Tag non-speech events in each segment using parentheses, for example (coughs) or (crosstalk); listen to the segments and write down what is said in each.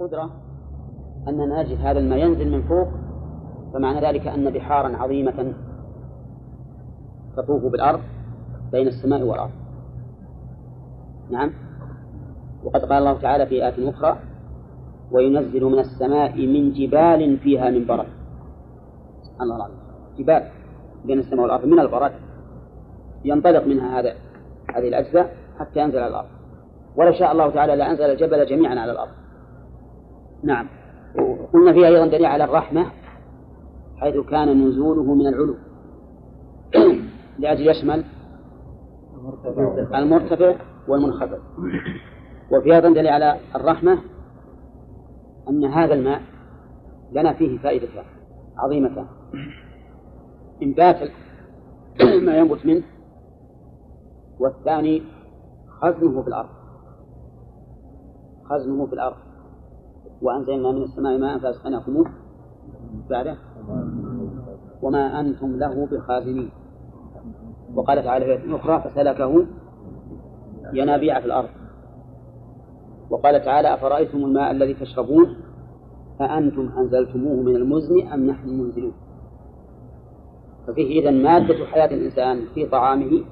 القدرة أننا نجد هذا الماء ينزل من فوق فمعنى ذلك أن بحارا عظيمة تطوف بالأرض بين السماء والأرض. نعم. وقد قال الله تعالى في آية أخرى وينزل من السماء من جبال فيها من برد. الله العظيم. جبال بين السماء والأرض من البرد. ينطلق منها هذا هذه الأجزاء حتى ينزل على الأرض. ولو شاء الله تعالى لأنزل الجبل جميعا على الأرض. نعم. وقلنا فيها أيضا دليل على الرحمة حيث كان نزوله من العلو. (clears throat) لأجل يشمل المرتفع والمنخفض. وفي أيضا دليل على الرحمة أن هذا الماء لنا فيه فائدتان عظيمتان. إنبات ما ينبت منه والثاني خزنه في الأرض. خزنه في الأرض. وأنزلنا من السماء ماء فأسقناكموه بعده. وما أنتم له بخازنين. وقال تعالى في أخرى فسلكه ينابيع في الأرض. وقال تعالى أفرأيتم الماء الذي تشربون؟ أأنتم أنزلتموه من المزن أم نحن المنزلون ففيه إذن مادة حياة الإنسان في طعامه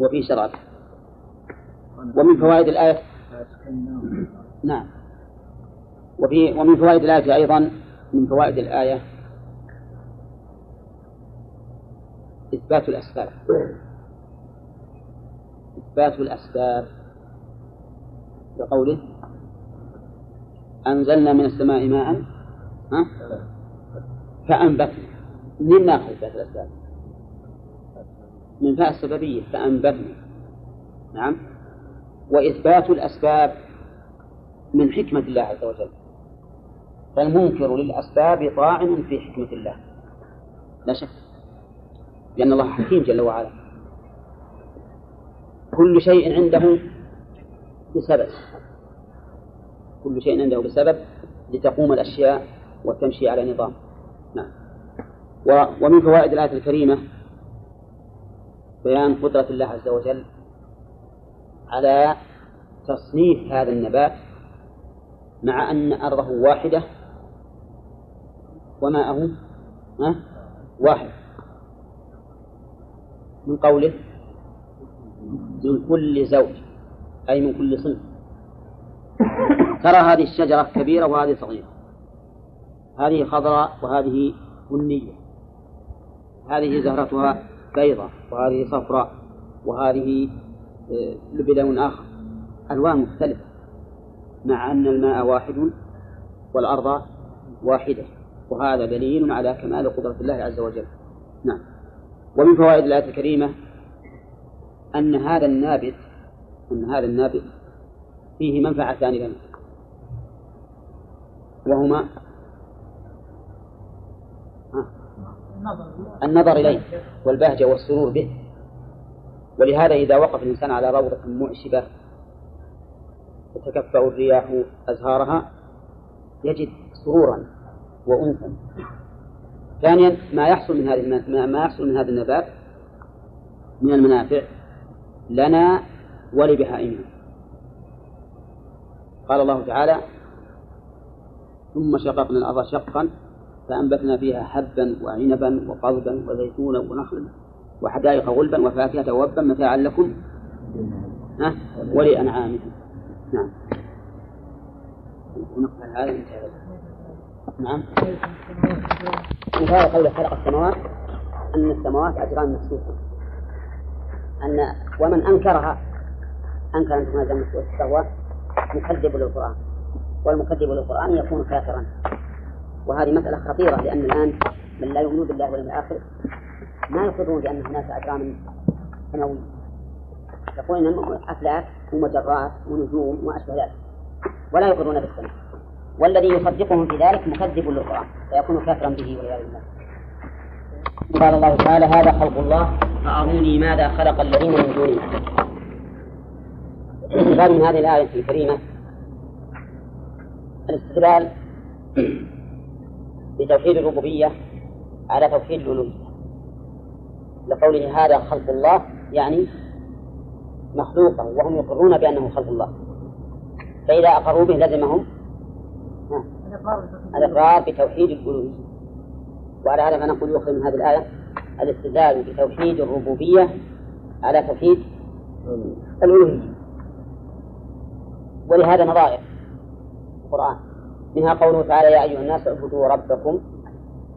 وفي شرابه. ومن فوائد الآية نعم. وفي ومن فوائد الآية أيضا من فوائد الآية إثبات الأسباب. إثبات الأسباب بقوله أنزلنا من السماء ماء ها؟ فأنبتنا. من ناخذ إثبات الأسباب؟ من فاء السببية فأنبتنا. نعم. وإثبات الأسباب من حكمة الله عز وجل. فالمنكر للأسباب طاعن في حكمة الله. لا شك. لأن الله حكيم جل وعلا. كل شيء عنده بسبب. كل شيء عنده بسبب لتقوم الأشياء وتمشي على نظام. نعم. ومن فوائد الآية الكريمة بيان قدرة الله عز وجل على تصنيف هذا النبات مع أن أرضه واحدة وماءه واحد. من قوله؟ من كل زوج. أي من كل صنف ترى هذه الشجرة كبيرة وهذه صغيرة. هذه خضراء وهذه بنية. هذه زهرتها بيضاء وهذه صفراء وهذه آه، لبلون آخر. ألوان مختلفة. مع أن الماء واحد والأرض واحدة. وهذا دليل على كمال قدرة الله عز وجل. نعم. ومن فوائد الآية الكريمة أن هذا النابت أن هذا النابت فيه منفعتان لنا وهما النظر إليه والبهجة والسرور به. ولهذا إذا وقف الإنسان على روضة معشبة تتكفأ الرياح أزهارها يجد سرورا. وأنسا ثانيا ما يحصل من هذه ما يحصل من هذا النبات من المنافع لنا ولبهائمنا قال الله تعالى ثم شققنا الأرض شقا فأنبتنا فيها حبا وعنبا وقضبا وزيتونا ونخلا وحدائق غلبا وفاكهة ووبا متاعا لكم ولأنعامكم. نعم. ونقطع هذا انتهى. نعم. مثال قول خلق السماوات أن السماوات أجرام مكسوسة أن ومن أنكرها أنكر أن تكون مكسوسة فهو مكذب للقرآن. والمكذب للقرآن يكون كافرا. وهذه مسألة خطيرة لأن الآن من لا يؤمنون بالله واليوم الآخر ما يقرون بأن هناك أجرام سماوية. يقول إن أفلاك ومجرات ونجوم وما أشبه ذلك ولا يقرون بالسماء. والذي يصدقهم في ذلك مكذب للقرآن فيكون كافرا به والعياذ بالله. قال الله تعالى هذا خلق الله فأروني ماذا خلق الذين من دونه الاستدلال من هذه الآية الكريمة الاستدلال بتوحيد الربوبية على توحيد الألوهية. لقوله هذا خلق الله يعني مخلوقا وهم يقرون بأنه خلق الله. فإذا أقروا به لزمهم الإقرار بتوحيد الألوهية. وعلى هذا فنقول يؤخذ من هذه الآية الاستدلال بتوحيد الربوبية على توحيد الألوهية. ولهذا نظائر القرآن. منها قوله تعالى يا أيها الناس اعبدوا ربكم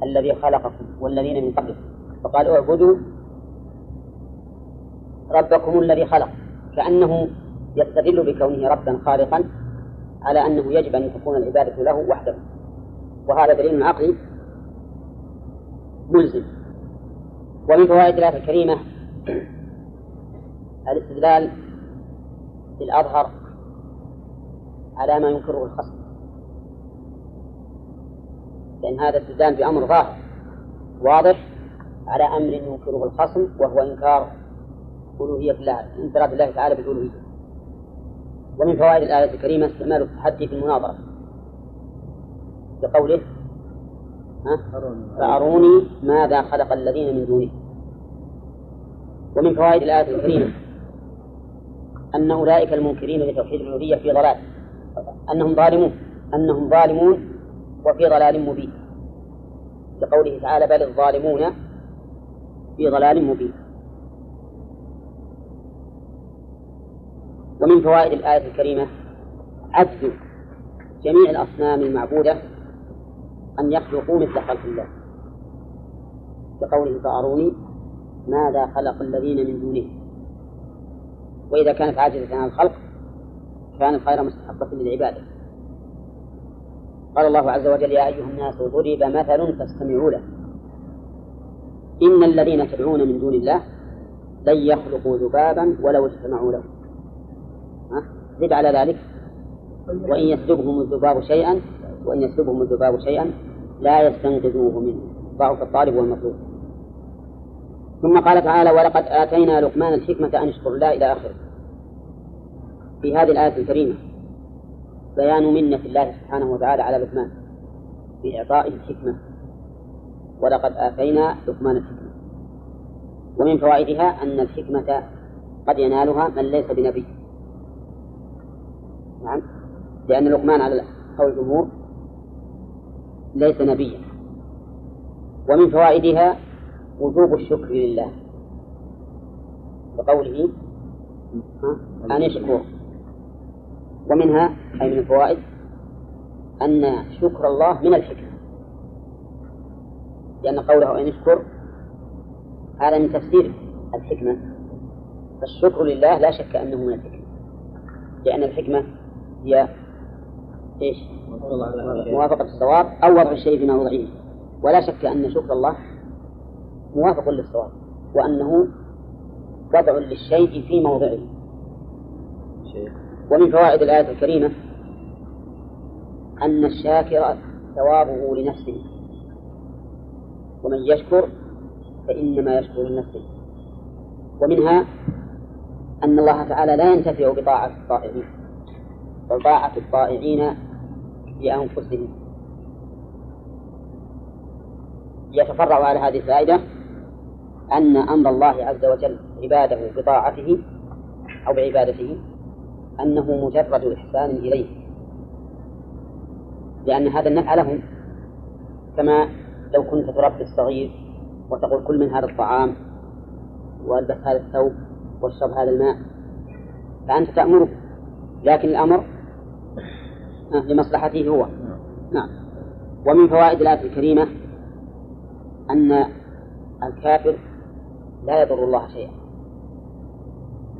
الذي خلقكم والذين من قبلكم. فقال اعبدوا ربكم الذي خلق. كأنه يستدل بكونه ربا خالقا على أنه يجب أن تكون العبادة له وحده. وهذا دليل عقلي ملزم. ومن فوائد الآية الكريمة الاستدلال بالأظهر على ما ينكره الخصم. لأن هذا استدلال بأمر ظاهر واضح على أمر ينكره الخصم وهو إنكار ألوهية الله انفراد الله تعالى بالألوهية. ومن فوائد الآية الكريمة استعمال التحدي في المناظرة. بقوله فأروني ماذا خلق الذين من دونه. ومن فوائد الآية الكريمة أن أولئك المنكرين لتوحيد الألوهية في ضلال. أنهم ظالمون. أنهم ظالمون وفي ضلال مبين. لقوله تعالى بل الظالمون في ضلال مبين. ومن فوائد الآية الكريمة عجز جميع الأصنام المعبودة أن يخلقوا مثل خلق الله. كقوله فأروني ماذا خلق الذين من دونه. وإذا كانت عاجزة عن الخلق كانت غير مستحقة للعبادة. قال الله عز وجل يا أيها الناس ضرب مثل فاستمعوا له. إن الذين تدعون من دون الله لن يخلقوا ذبابا ولو اجتمعوا له. زد على ذلك. وإن يسلبهم الذباب شيئا وإن يسلبهم الذباب شيئا لا يستنقذوه منه. ضعف الطالب والمطلوب. ثم قال تعالى ولقد آتينا لقمان الحكمة أن اشكر الله إلى آخره. في هذه الآية الكريمة بيان منة الله سبحانه وتعالى على لقمان بإعطائه الحكمة. ولقد آتينا لقمان الحكمة. ومن فوائدها أن الحكمة قد ينالها من ليس بنبي. نعم. لأن لقمان على قول الجمهور ليس نبيا. ومن فوائدها وجوب الشكر لله. بقوله أن يشكر. ومنها أي من الفوائد أن شكر الله من الحكمة. لأن قوله أن يشكر هذا من تفسير الحكمة. فالشكر لله لا شك أنه من الحكمة. لأن الحكمة هي إيش؟ موافقة الصواب أو وضع الشيء في موضعه ولا شك أن شكر الله موافق للصواب وأنه وضع للشيء في موضعه. ومن فوائد الآية الكريمة أن الشاكر ثوابه لنفسه. ومن يشكر فإنما يشكر لنفسه. ومنها أن الله تعالى لا ينتفع بطاعة الطائعين. بل طاعة الطائعين لأنفسهم. يتفرع على هذه الفائدة أن أمر الله عز وجل عباده بطاعته أو بعبادته أنه مجرد إحسان إليه. لأن هذا النفع لهم كما لو كنت تربي الصغير وتقول كل من هذا الطعام والبس هذا الثوب واشرب هذا الماء فأنت تأمره. لكن الأمر لمصلحته هو. نعم. ومن فوائد الآية الكريمة أن الكافر لا يضر الله شيئا.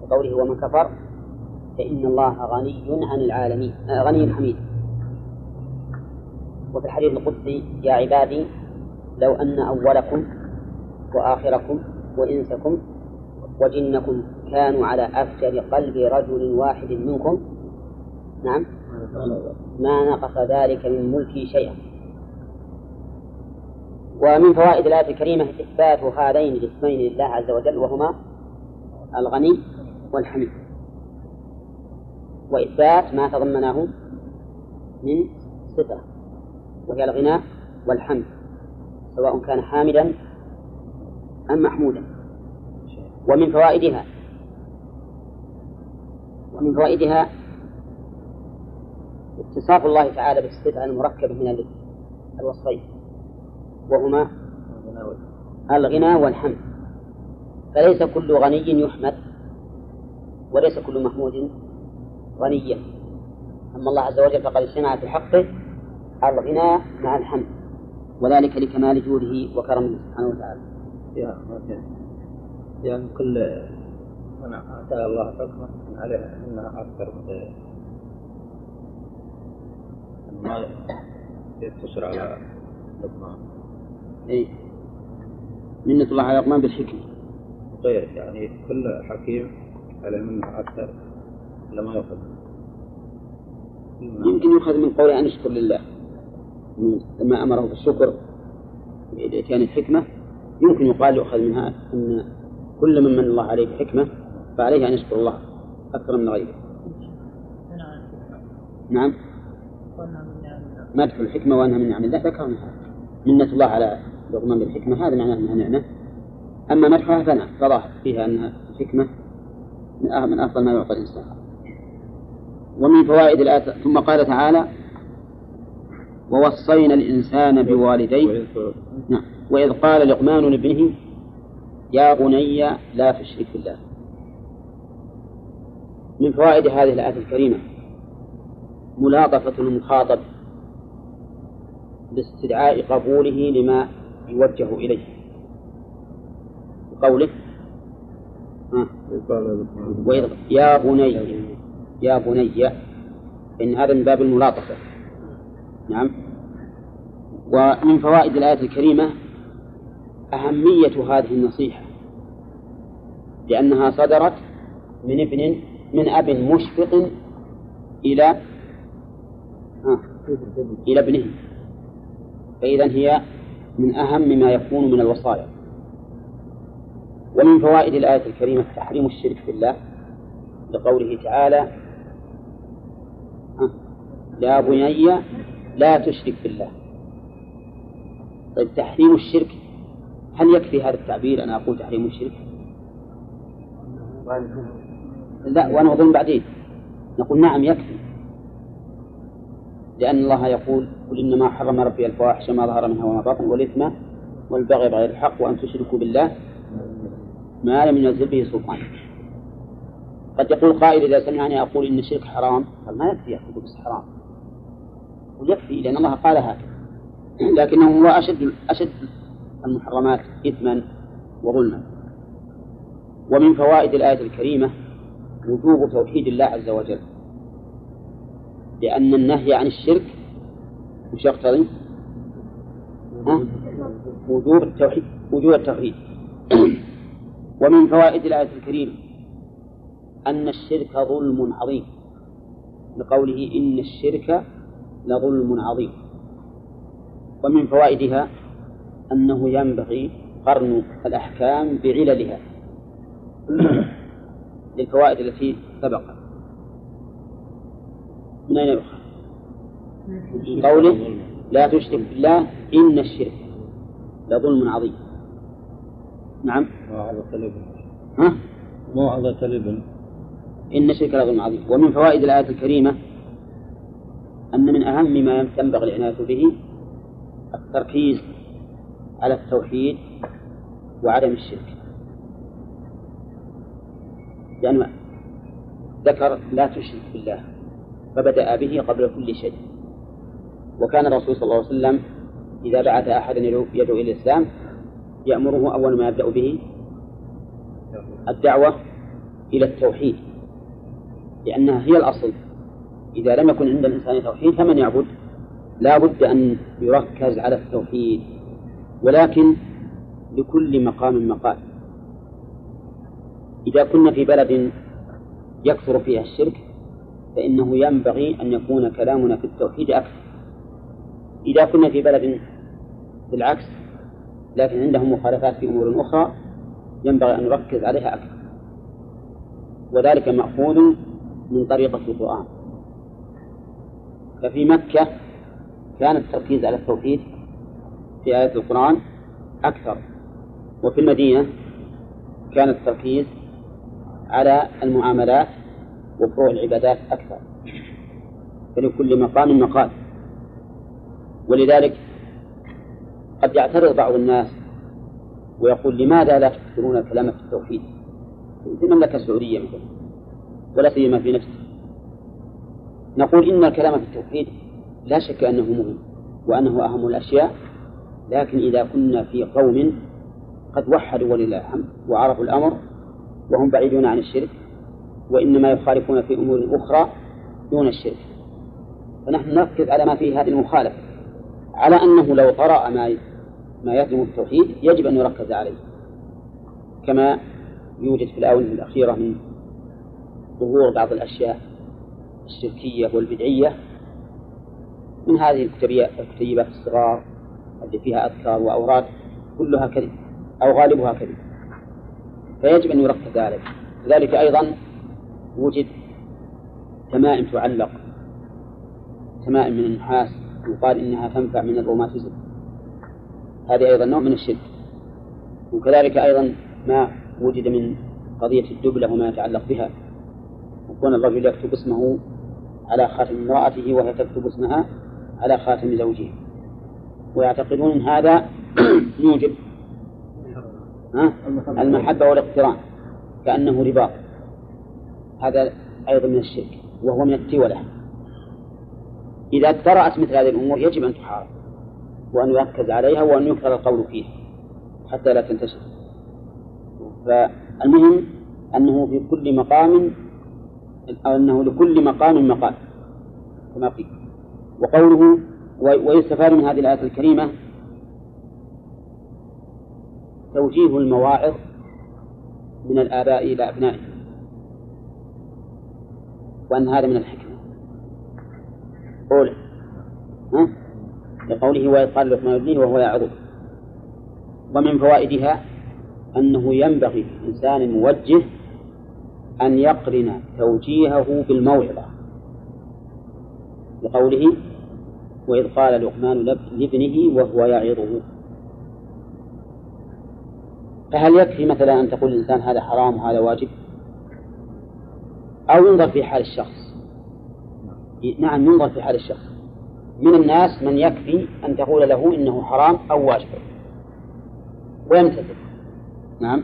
وقوله ومن كفر فإن الله غني عن العالمين آه غني حميد. وفي الحديث القدسي يا عبادي لو أن أولكم وآخركم وإنسكم وجنكم كانوا على أفجر قلب رجل واحد منكم نعم. ما نقص ذلك من ملكي شيئا. ومن فوائد الآية الكريمة إثبات هذين الاسمين لله عز وجل وهما الغني والحميد. وإثبات ما تضمنه من صفة وهي الغنى والحمد سواء كان حامدا أم محمودا. ومن فوائدها ومن فوائدها اتصاف الله تعالى بالصفة المركبة من الوصفين. وهما الغنى والحمد. فليس كل غني يحمد وليس كل محمود غنيا أما الله عز وجل فقد اجتمع في حقه الغنى مع الحمد وذلك لكمال جوده وكرمه سبحانه وتعالى. يعني كل من أتى الله حكمة عليها أنها أكثر ما يقتصر على لقمان. إيه. منة الله على لقمان بالحكمة. غير يعني كل حكيم عليه منه أكثر لما يؤخذ يمكن يؤخذ من قوله أن يشكر لله. لما أمره بالشكر بإتيان الحكمة. يمكن يقال يؤخذ منها أن كل من من الله عليه بحكمة فعليه أن يشكر الله أكثر من غيره. نعم. تدخل الحكمة وأنها من نعم الله ذكرناها منة الله على لقمان بالحكمة هذا معناه أنها نعمة. أما مدحها فنعم فظاهر فيها أنها الحكمة من أفضل ما يعطى الإنسان. ومن فوائد الآية ثم قال تعالى ووصينا الإنسان بوالديه. نعم. وإذ قال لقمان لابنه يا بني لا تشرك بالله. من فوائد هذه الآية الكريمة ملاطفة المخاطب. باستدعاء قبوله لما يوجه إليه. بقوله؟ وإذ يا بني يا بني إن هذا من باب الملاطفة. نعم. ومن فوائد الآية الكريمة أهمية هذه النصيحة لأنها صدرت من ابن من أب مشفق إلى آه إلى ابنه. فإذا هي من أهم ما يكون من الوصايا. ومن فوائد الآية الكريمة تحريم الشرك بالله لقوله تعالى يا بني لا تشرك بالله. طيب تحريم الشرك هل يكفي هذا التعبير أنا أقول تحريم الشرك؟ لا وأنا أظن بعدين. نقول نعم يكفي. لأن الله يقول قل إنما حرم ربي الفواحش ما ظهر منها وما بطن والإثم والبغي بغير الحق وأن تشركوا بالله ما لم ينزل به سلطان. قد يقول قائل إذا سمعني أقول إن الشرك حرام قال ما يكفي يقول بس حرام. ويكفي لأن الله قال هكذا. لكنه هو أشد أشد المحرمات إثما وظلما. ومن فوائد الآية الكريمة وجوب توحيد الله عز وجل. لأن النهي عن الشرك وش يقتضي؟ وجوب التوحيد وجوب التوحيد. (clears throat) ومن فوائد الآية الكريمة أن الشرك ظلم عظيم لقوله إن الشرك لظلم عظيم. ومن فوائدها أنه ينبغي قرن الأحكام بعللها. (clears throat) للفوائد التي سبقت. من أين يؤخذ؟ قوله لا تشرك بالله إن الشرك لظلم عظيم. نعم. موعظة ها؟ موعظة لابن إن الشرك لظلم عظيم. ومن فوائد الآية الكريمة أن من أهم ما ينبغي العناية به التركيز على التوحيد وعدم الشرك. لأنه ذكر لا تشرك بالله. فبدأ به قبل كل شيء. وكان الرسول صلى الله عليه وسلم إذا بعث أحدا يدعو إلى الإسلام يأمره أول ما يبدأ به الدعوة إلى التوحيد لأنها هي الأصل. إذا لم يكن عند الإنسان توحيد فمن يعبد؟ لا بد أن يركز على التوحيد ولكن لكل مقام مقال. إذا كنا في بلد يكثر فيها الشرك فإنه ينبغي أن يكون كلامنا في التوحيد أكثر. إذا كنا في بلد بالعكس لكن عندهم مخالفات في أمور أخرى ينبغي أن نركز عليها أكثر. وذلك مأخوذ من طريقة القرآن. ففي مكة كان التركيز على التوحيد في آيات القرآن أكثر. وفي المدينة كان التركيز على المعاملات وفروع العبادات أكثر. فلكل مقام مقال. ولذلك قد يعترض بعض الناس ويقول لماذا لا تكثرون الكلام في التوحيد في المملكة السعودية مثلا ولا سيما في نفسه نقول إن الكلام في التوحيد لا شك أنه مهم وأنه أهم الأشياء لكن إذا كنا في قوم قد وحدوا ولله الحمد وعرفوا الأمر وهم بعيدون عن الشرك وإنما يخالفون في أمور أخرى دون الشرك. فنحن نركز على ما فيه هذه المخالفة على أنه لو طرأ ما ما يهدم التوحيد يجب أن يركز عليه. كما يوجد في الآونة الأخيرة من ظهور بعض الأشياء الشركية والبدعية من هذه الكتيبات الصغار التي فيها أذكار وأوراد كلها كذب أو غالبها كذب فيجب أن يركز عليه. ذلك أيضا وجد تمائم تعلق تمائم من النحاس يقال إنها تنفع من الروماتيزم. هذه أيضا نوع من الشرك. وكذلك أيضا ما وجد من قضية الدبلة وما يتعلق بها. وكون الرجل يكتب اسمه على خاتم امرأته وهي تكتب اسمها على خاتم زوجها. ويعتقدون أن هذا (clears throat) يوجب المحبة والاقتران كأنه رباط. هذا أيضا من الشرك وهو من التولة إذا اطرأت مثل هذه الأمور يجب أن تحارب وأن يركز عليها وأن يكثر القول فيها حتى لا تنتشر. فالمهم أنه في كل مقام أنه لكل مقام مقال كما قيل. وقوله ويستفاد من هذه الآية الكريمة توجيه المواعظ من الآباء إلى أبنائهم. وأن هذا من الحكمة. قول. ها؟ لقوله وإذ قال لقمان ابنه وهو يعظه. ومن فوائدها أنه ينبغي للإنسان الموجه أن يقرن توجيهه بالموعظة. لقوله وإذ قال لقمان لابنه وهو يعظه. فهل يكفي مثلا أن تقول الإنسان هذا حرام وهذا واجب؟ أو ينظر في حال الشخص. نعم ينظر في حال الشخص. من الناس من يكفي أن تقول له إنه حرام أو واجب. ويمتثل. نعم.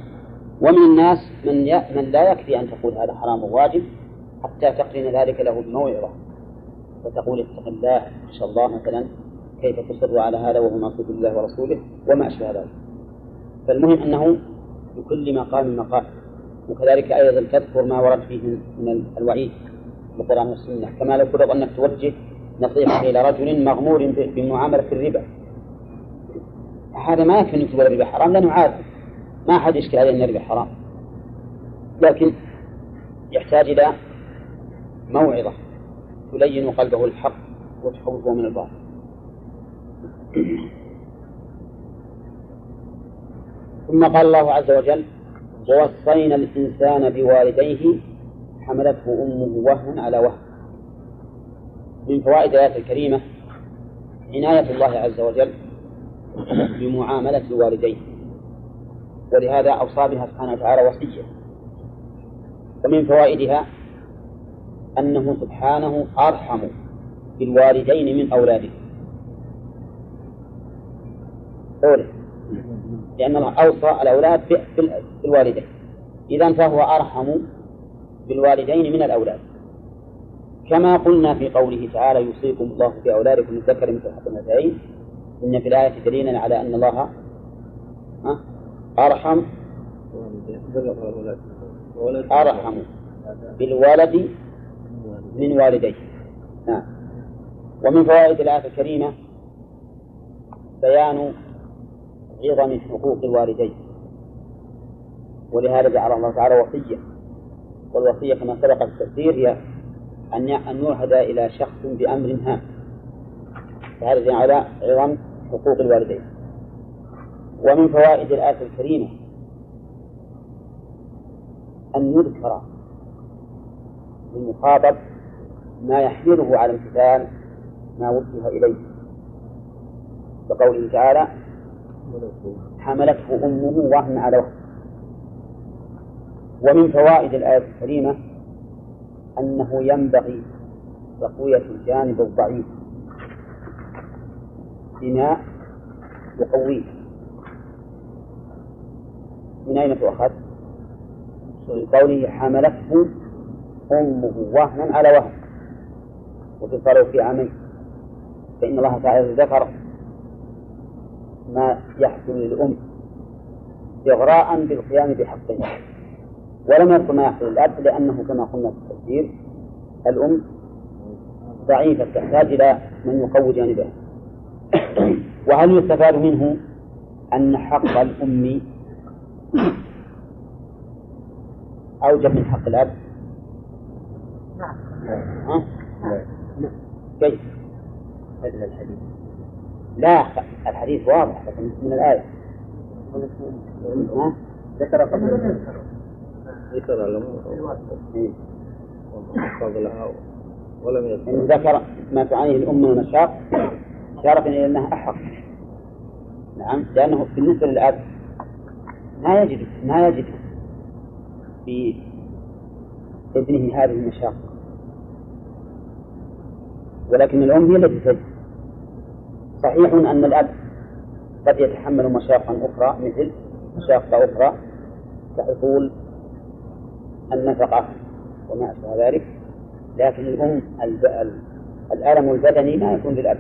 ومن الناس من ي... من لا يكفي أن تقول هذا حرام وواجب حتى تقرن ذلك له بموعظة. وتقول اتق الله اخشى الله مثلا كيف تصر على هذا وهو معصية الله ورسوله وما أشبه ذلك. فالمهم أنه لكل مقام مقام وكذلك أيضا تذكر ما ورد فيه من الوعيد في القرآن والسنة. كما لو فرض أنك توجه نصيحة إلى رجل مغمور بمعاملة الربا. هذا ما يكفي أن يكتب الربا حرام. لأنه عارف ما أحد يشكل عليه أن الربا حرام. لكن يحتاج إلى موعظة تلين قلبه الحق وتحوطه من الباطل. ثم قال الله عز وجل ووصينا الإنسان بوالديه حملته أمه وهنا على وهن. من فوائد الآية الكريمة عناية الله عز وجل بمعاملة الوالدين ولهذا أوصى بها سبحانه وتعالى وصية. ومن فوائدها أنه سبحانه أرحم بالوالدين من أولادهم قوله لأن الله أوصى الأولاد بالوالدين إذا فهو أرحم بالوالدين من الأولاد. كما قلنا في قوله تعالى يوصيكم الله في أولادكم الذكر مثل حق الأنثيين. إن في الآية دليلا على أن الله أرحم أرحم بالولد من والديه. نعم. ومن فوائد الآية الكريمة بيان عظم حقوق الوالدين. ولهذا جعل الله تعالى وصية. والوصية كما سبق التفسير هي أن أن يعهد إلى شخص بأمر هام. فهذا على عظم حقوق الوالدين. ومن فوائد الآية الكريمة أن يذكر للمخاطب ما يحمله على امتثال ما وجه إليه. كقوله تعالى حملته أمه وهن على وهن ومن فوائد الآية الكريمة أنه ينبغي تقوية الجانب الضعيف. بناء يقويه من أين تؤخذ؟ قوله حملته أمه وهنا على وهن وفصاله في عامين. فإن الله تعالى ذكر ما يحصل للأم إغراء بالقيام بحقها ولم يذكر ما يحصل للأب لأنه كما قلنا في التفسير الأم ضعيفة تحتاج إلى من يقوي جانبها وهل يستفاد منه أن حق الأم أوجب من حق الأب؟ نعم ها؟ كيف؟ الحديث لا الحديث واضح لكن من الآية. ذكر قبل. ذكر قبلها ولم يذكر. ذكر ما تعانيه الأم من المشاق إشارة إلى أنها أحق. نعم لأنه بالنسبة للأب ما يجد ما يجد في ابنه هذه المشاق. ولكن الأم هي التي تجد. صحيح أن الأب قد يتحمل مشاقا أخرى مثل مشاق أخرى كحصول النفقة وما أشبه ذلك لكن الأم الألم البدني ما يكون للأب.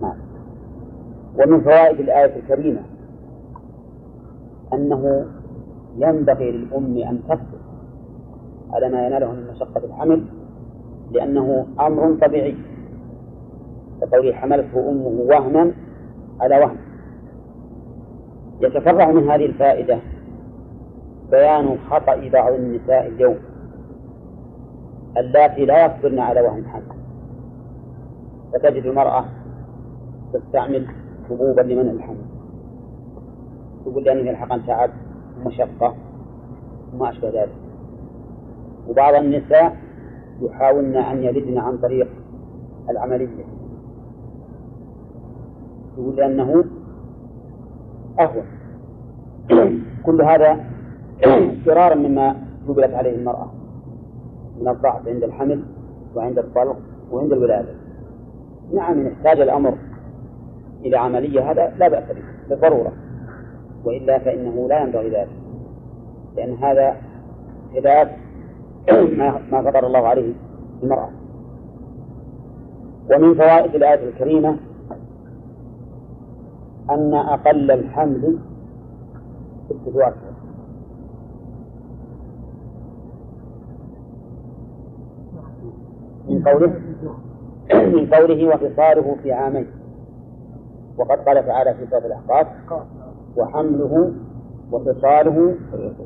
نعم. ومن فوائد الآية الكريمة أنه ينبغي للأم أن تصبر على ما يناله من مشقة الحمل لأنه أمر طبيعي. كقوله حملته أمه وهنا على وهن. يتفرع من هذه الفائدة بيان خطأ بعض النساء اليوم اللاتي لا يصبرن على وهن حمل. فتجد المرأة تستعمل حبوبا لمنع الحمل. تقول لأنه يلحقن تعب ومشقة وما أشبه ذلك. وبعض النساء يحاولن أن يلدن عن طريق العملية. يقول لأنه أهون. كل هذا فرارا مما جبلت عليه المرأة من الضعف عند الحمل وعند الطلق وعند الولادة. نعم إن احتاج الأمر إلى عملية هذا لا بأس به بالضرورة وإلا فإنه لا ينبغي ذلك لأن هذا خلاف ما فطر الله عليه المرأة. ومن فوائد الآية الكريمة أن أقل الحمل ستة أشهر من قوله من قوله وفصاله في عامين. وقد قال تعالى في سورة الأحقاف وحمله وفصاله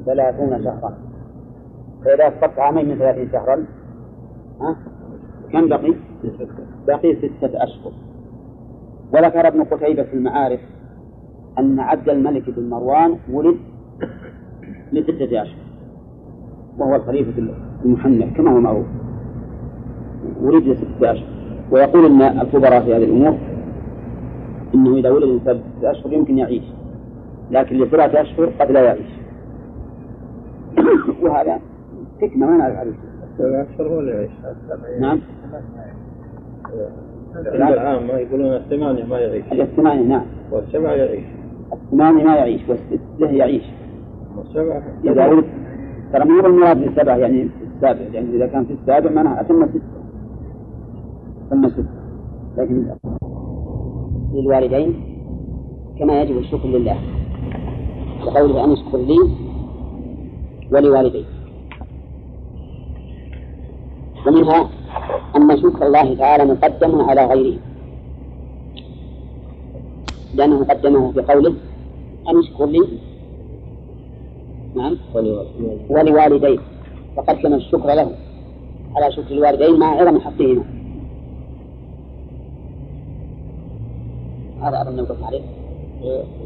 ثلاثون شهرا. فإذا أسقطت عامين من ثلاثين شهرا ها؟ كم بقي؟ بقي ستة أشهر. وذكر ابن قتيبة في المعارف أن عبد الملك بن مروان ولد لستة أشهر وهو الخليفة المحنف كما هو معروف. ولد لستة أشهر. ويقول أن الخبراء في هذه الأمور أنه إذا ولد الإنسان ستة أشهر يمكن يعيش لكن لسبعة أشهر قد لا يعيش. (coughs) وهذا حكمة ما نعرف عليه سبعة أشهر ولا يعيش. نعم. العامة يقولون الثمانية ما يعيش. الثمانية نعم. والسبعة يعيش. الثمانية ما يعيش والستة يعيش. والسبعة. إذا ولد ترى مو بالمراد بالسبع يعني السابع يعني إذا كان في السابع معناها أتم ستة أتم ستة لكن للوالدين كما يجب الشكر لله. وقوله أن اشكر لي ولوالدي ومنها أن شكر الله تعالى مقدم على غيره. لأنه قدمه في قوله أن اشكر لي. نعم. ولوالديه. فقدم الشكر له على شكر الوالدين مع عظم حقهما. هذا أظن نوقف عليه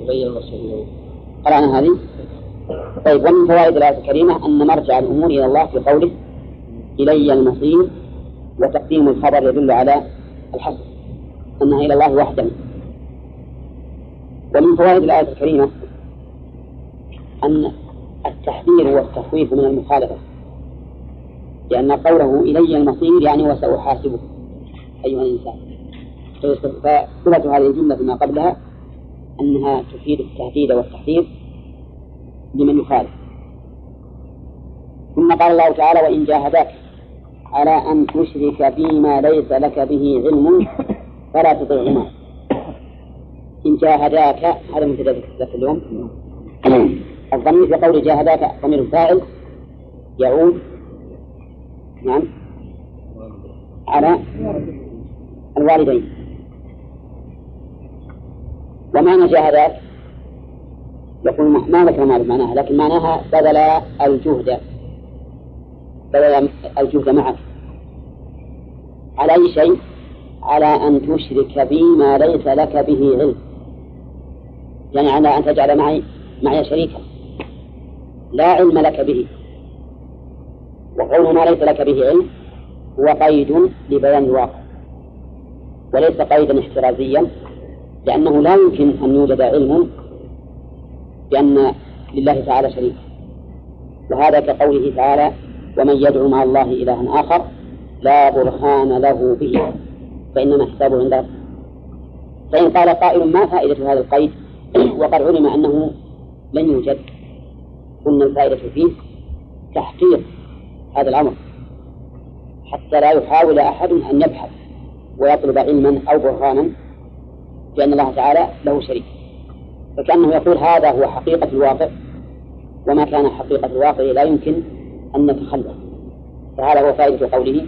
يبين المرسل قرأنا هذه. طيب ومن فوائد الآية الكريمة أن مرجع الأمور إلى الله في قوله إلي المصير وتقديم الخبر يدل على الحصر أنها إلى الله وحده ومن فوائد الآية الكريمة أن التحذير والتخويف من المخالفة لأن قوله إلي المصير يعني وسأحاسبه أيها الإنسان. فصلة هذه الجملة فيما قبلها أنها تفيد التهديد والتحذير لمن يخالف. ثم قال الله تعالى وإن جاهداك على أن تشرك بما ليس لك به علم فلا تطعهما. إن جاهداك هذا من ذات اليوم. الضمير في قول جاهداك ضمير الفاعل يعود. نعم. على الوالدين. ومعنى جاهداك يقول ما ذكر معناها لكن معناها بذل الجهد. بذل الجهد معك. على أي شيء؟ على أن تشرك بي ما ليس لك به علم. يعني على أن تجعل معي معي شريكا. لا علم لك به. وقول ما ليس لك به علم هو قيد لبيان الواقع. وليس قيدا احترازيا لأنه لا يمكن أن يوجد علم بأن لله تعالى شريك. وهذا كقوله تعالى ومن يدعو مع الله إلها آخر لا برهان له به فإنما حسابه عند ربه. فإن قال قائل ما فائدة هذا القيد؟ (clears throat) وقد علم أنه لن يوجد. قلنا الفائدة فيه تحقيق هذا الأمر حتى لا يحاول أحد أن يبحث ويطلب علما أو برهانا بأن الله تعالى له شريك. فكأنه يقول هذا هو حقيقة الواقع وما كان حقيقة الواقع لا يمكن أن نتخلف. فهذا هو فائدة قوله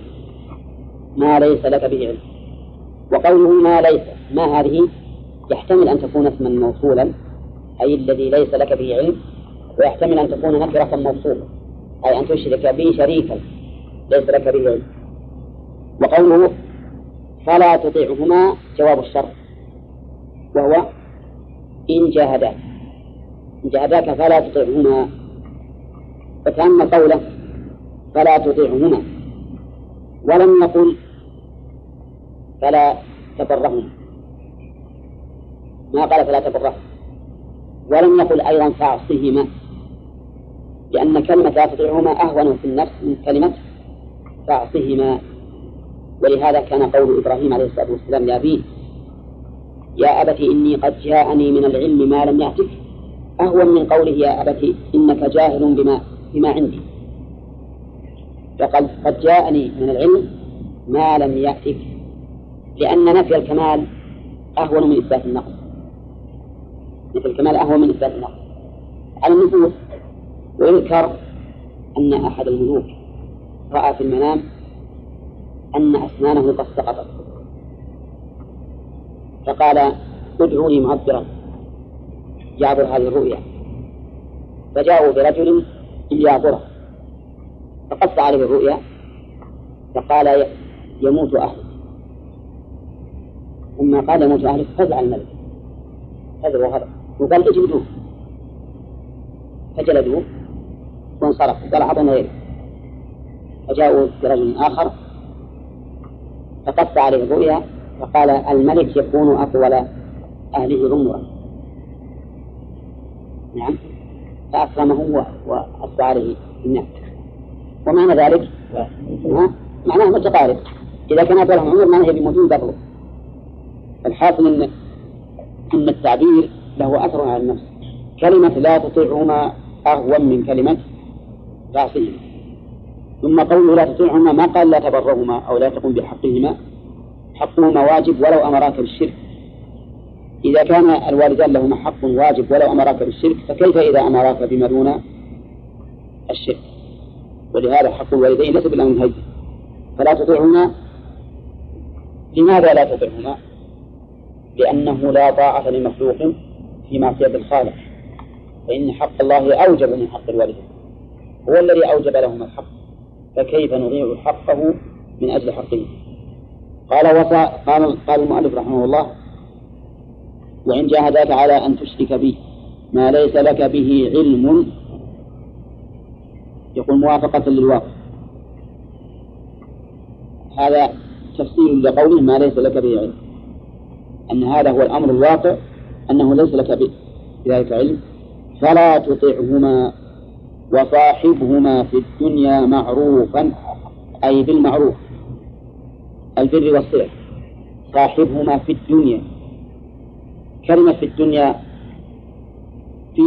ما ليس لك به علم. وقوله ما ليس ما هذه؟ يحتمل أن تكون اسما موصولا أي الذي ليس لك به علم ويحتمل أن تكون نكرة موصولة أي أن تشرك به شريكا ليس لك به علم. وقوله فلا تطيعهما جواب الشرط وهو إن جاهداك إن جاهداك فلا تطيعهما. فكأن قوله فلا تطيعهما. ولم يقل فلا تبرهما ما قال فلا تبرهما ولم يقل أيضا فأعصهما لأن كلمة لا تطيعهما أهون في النفس من كلمة فأعصهما. ولهذا كان قول إبراهيم عليه الصلاة والسلام لأبيه يا أبت إني قد جاءني من العلم ما لم يأتك. أهون من قوله يا أبت إنك جاهل بما بما عندي. فقد قد جاءني من العلم ما لم يأتك لأن نفي الكمال أهون من إثبات النقص. نفي الكمال أهون من إثبات النقص. النفوس ويذكر أن أحد الملوك رأى في المنام أن أسنانه قد سقطت. فقال ادعوا لي معبرا يعبر هذه الرؤيا. فجاءوا برجل ليعبره فقص عليه الرؤيا فقال يموت أهلك. ثم قال يموت أهلك فزع الملك. فزع وغضب وقال اجلدوه. فجلدوه وانصرف قال أعطنا غيره فجاءوا برجل آخر. فقص عليه الرؤيا فقال الملك يكون أطول أهله عمرا نعم. فأكرمه وأصبح عليه النعم. ومعنى ذلك؟ معناه متقارب إذا كان أطولهم عمر معناه بموجود قبله. الحاصل أن أن التعبير له أثر على النفس. كلمة لا تطيعهما أهون من كلمة تعصيهما ثم قوله لا تطيعهما ما قال لا تبرهما أو لا تقم بحقهما. حقهما واجب ولو أمراك بالشرك. إذا كان الوالدان لهما حق واجب ولو أمراك بالشرك فكيف إذا أمراك بما دون الشرك؟ ولهذا حق الوالدين ليس بالأمر هجر فلا تطيعهما. لماذا لا تطيعهما؟ لأنه لا طاعة لمخلوق في معصية الخالق. فإن حق الله أوجب من حق الوالدين. هو الذي أوجب لهما الحق. فكيف نضيع حقه من أجل حقه؟ قال وصى قال قال المؤلف رحمه الله وإن جاهداك على أن تشرك بي ما ليس لك به علم يقول موافقة للواقع هذا تفسير لقوله ما ليس لك به علم. أن هذا هو الأمر الواقع أنه ليس لك بذلك علم. فلا تطعهما وصاحبهما في الدنيا معروفا أي بالمعروف. البر والصلة صاحبهما في الدنيا. كلمة في الدنيا في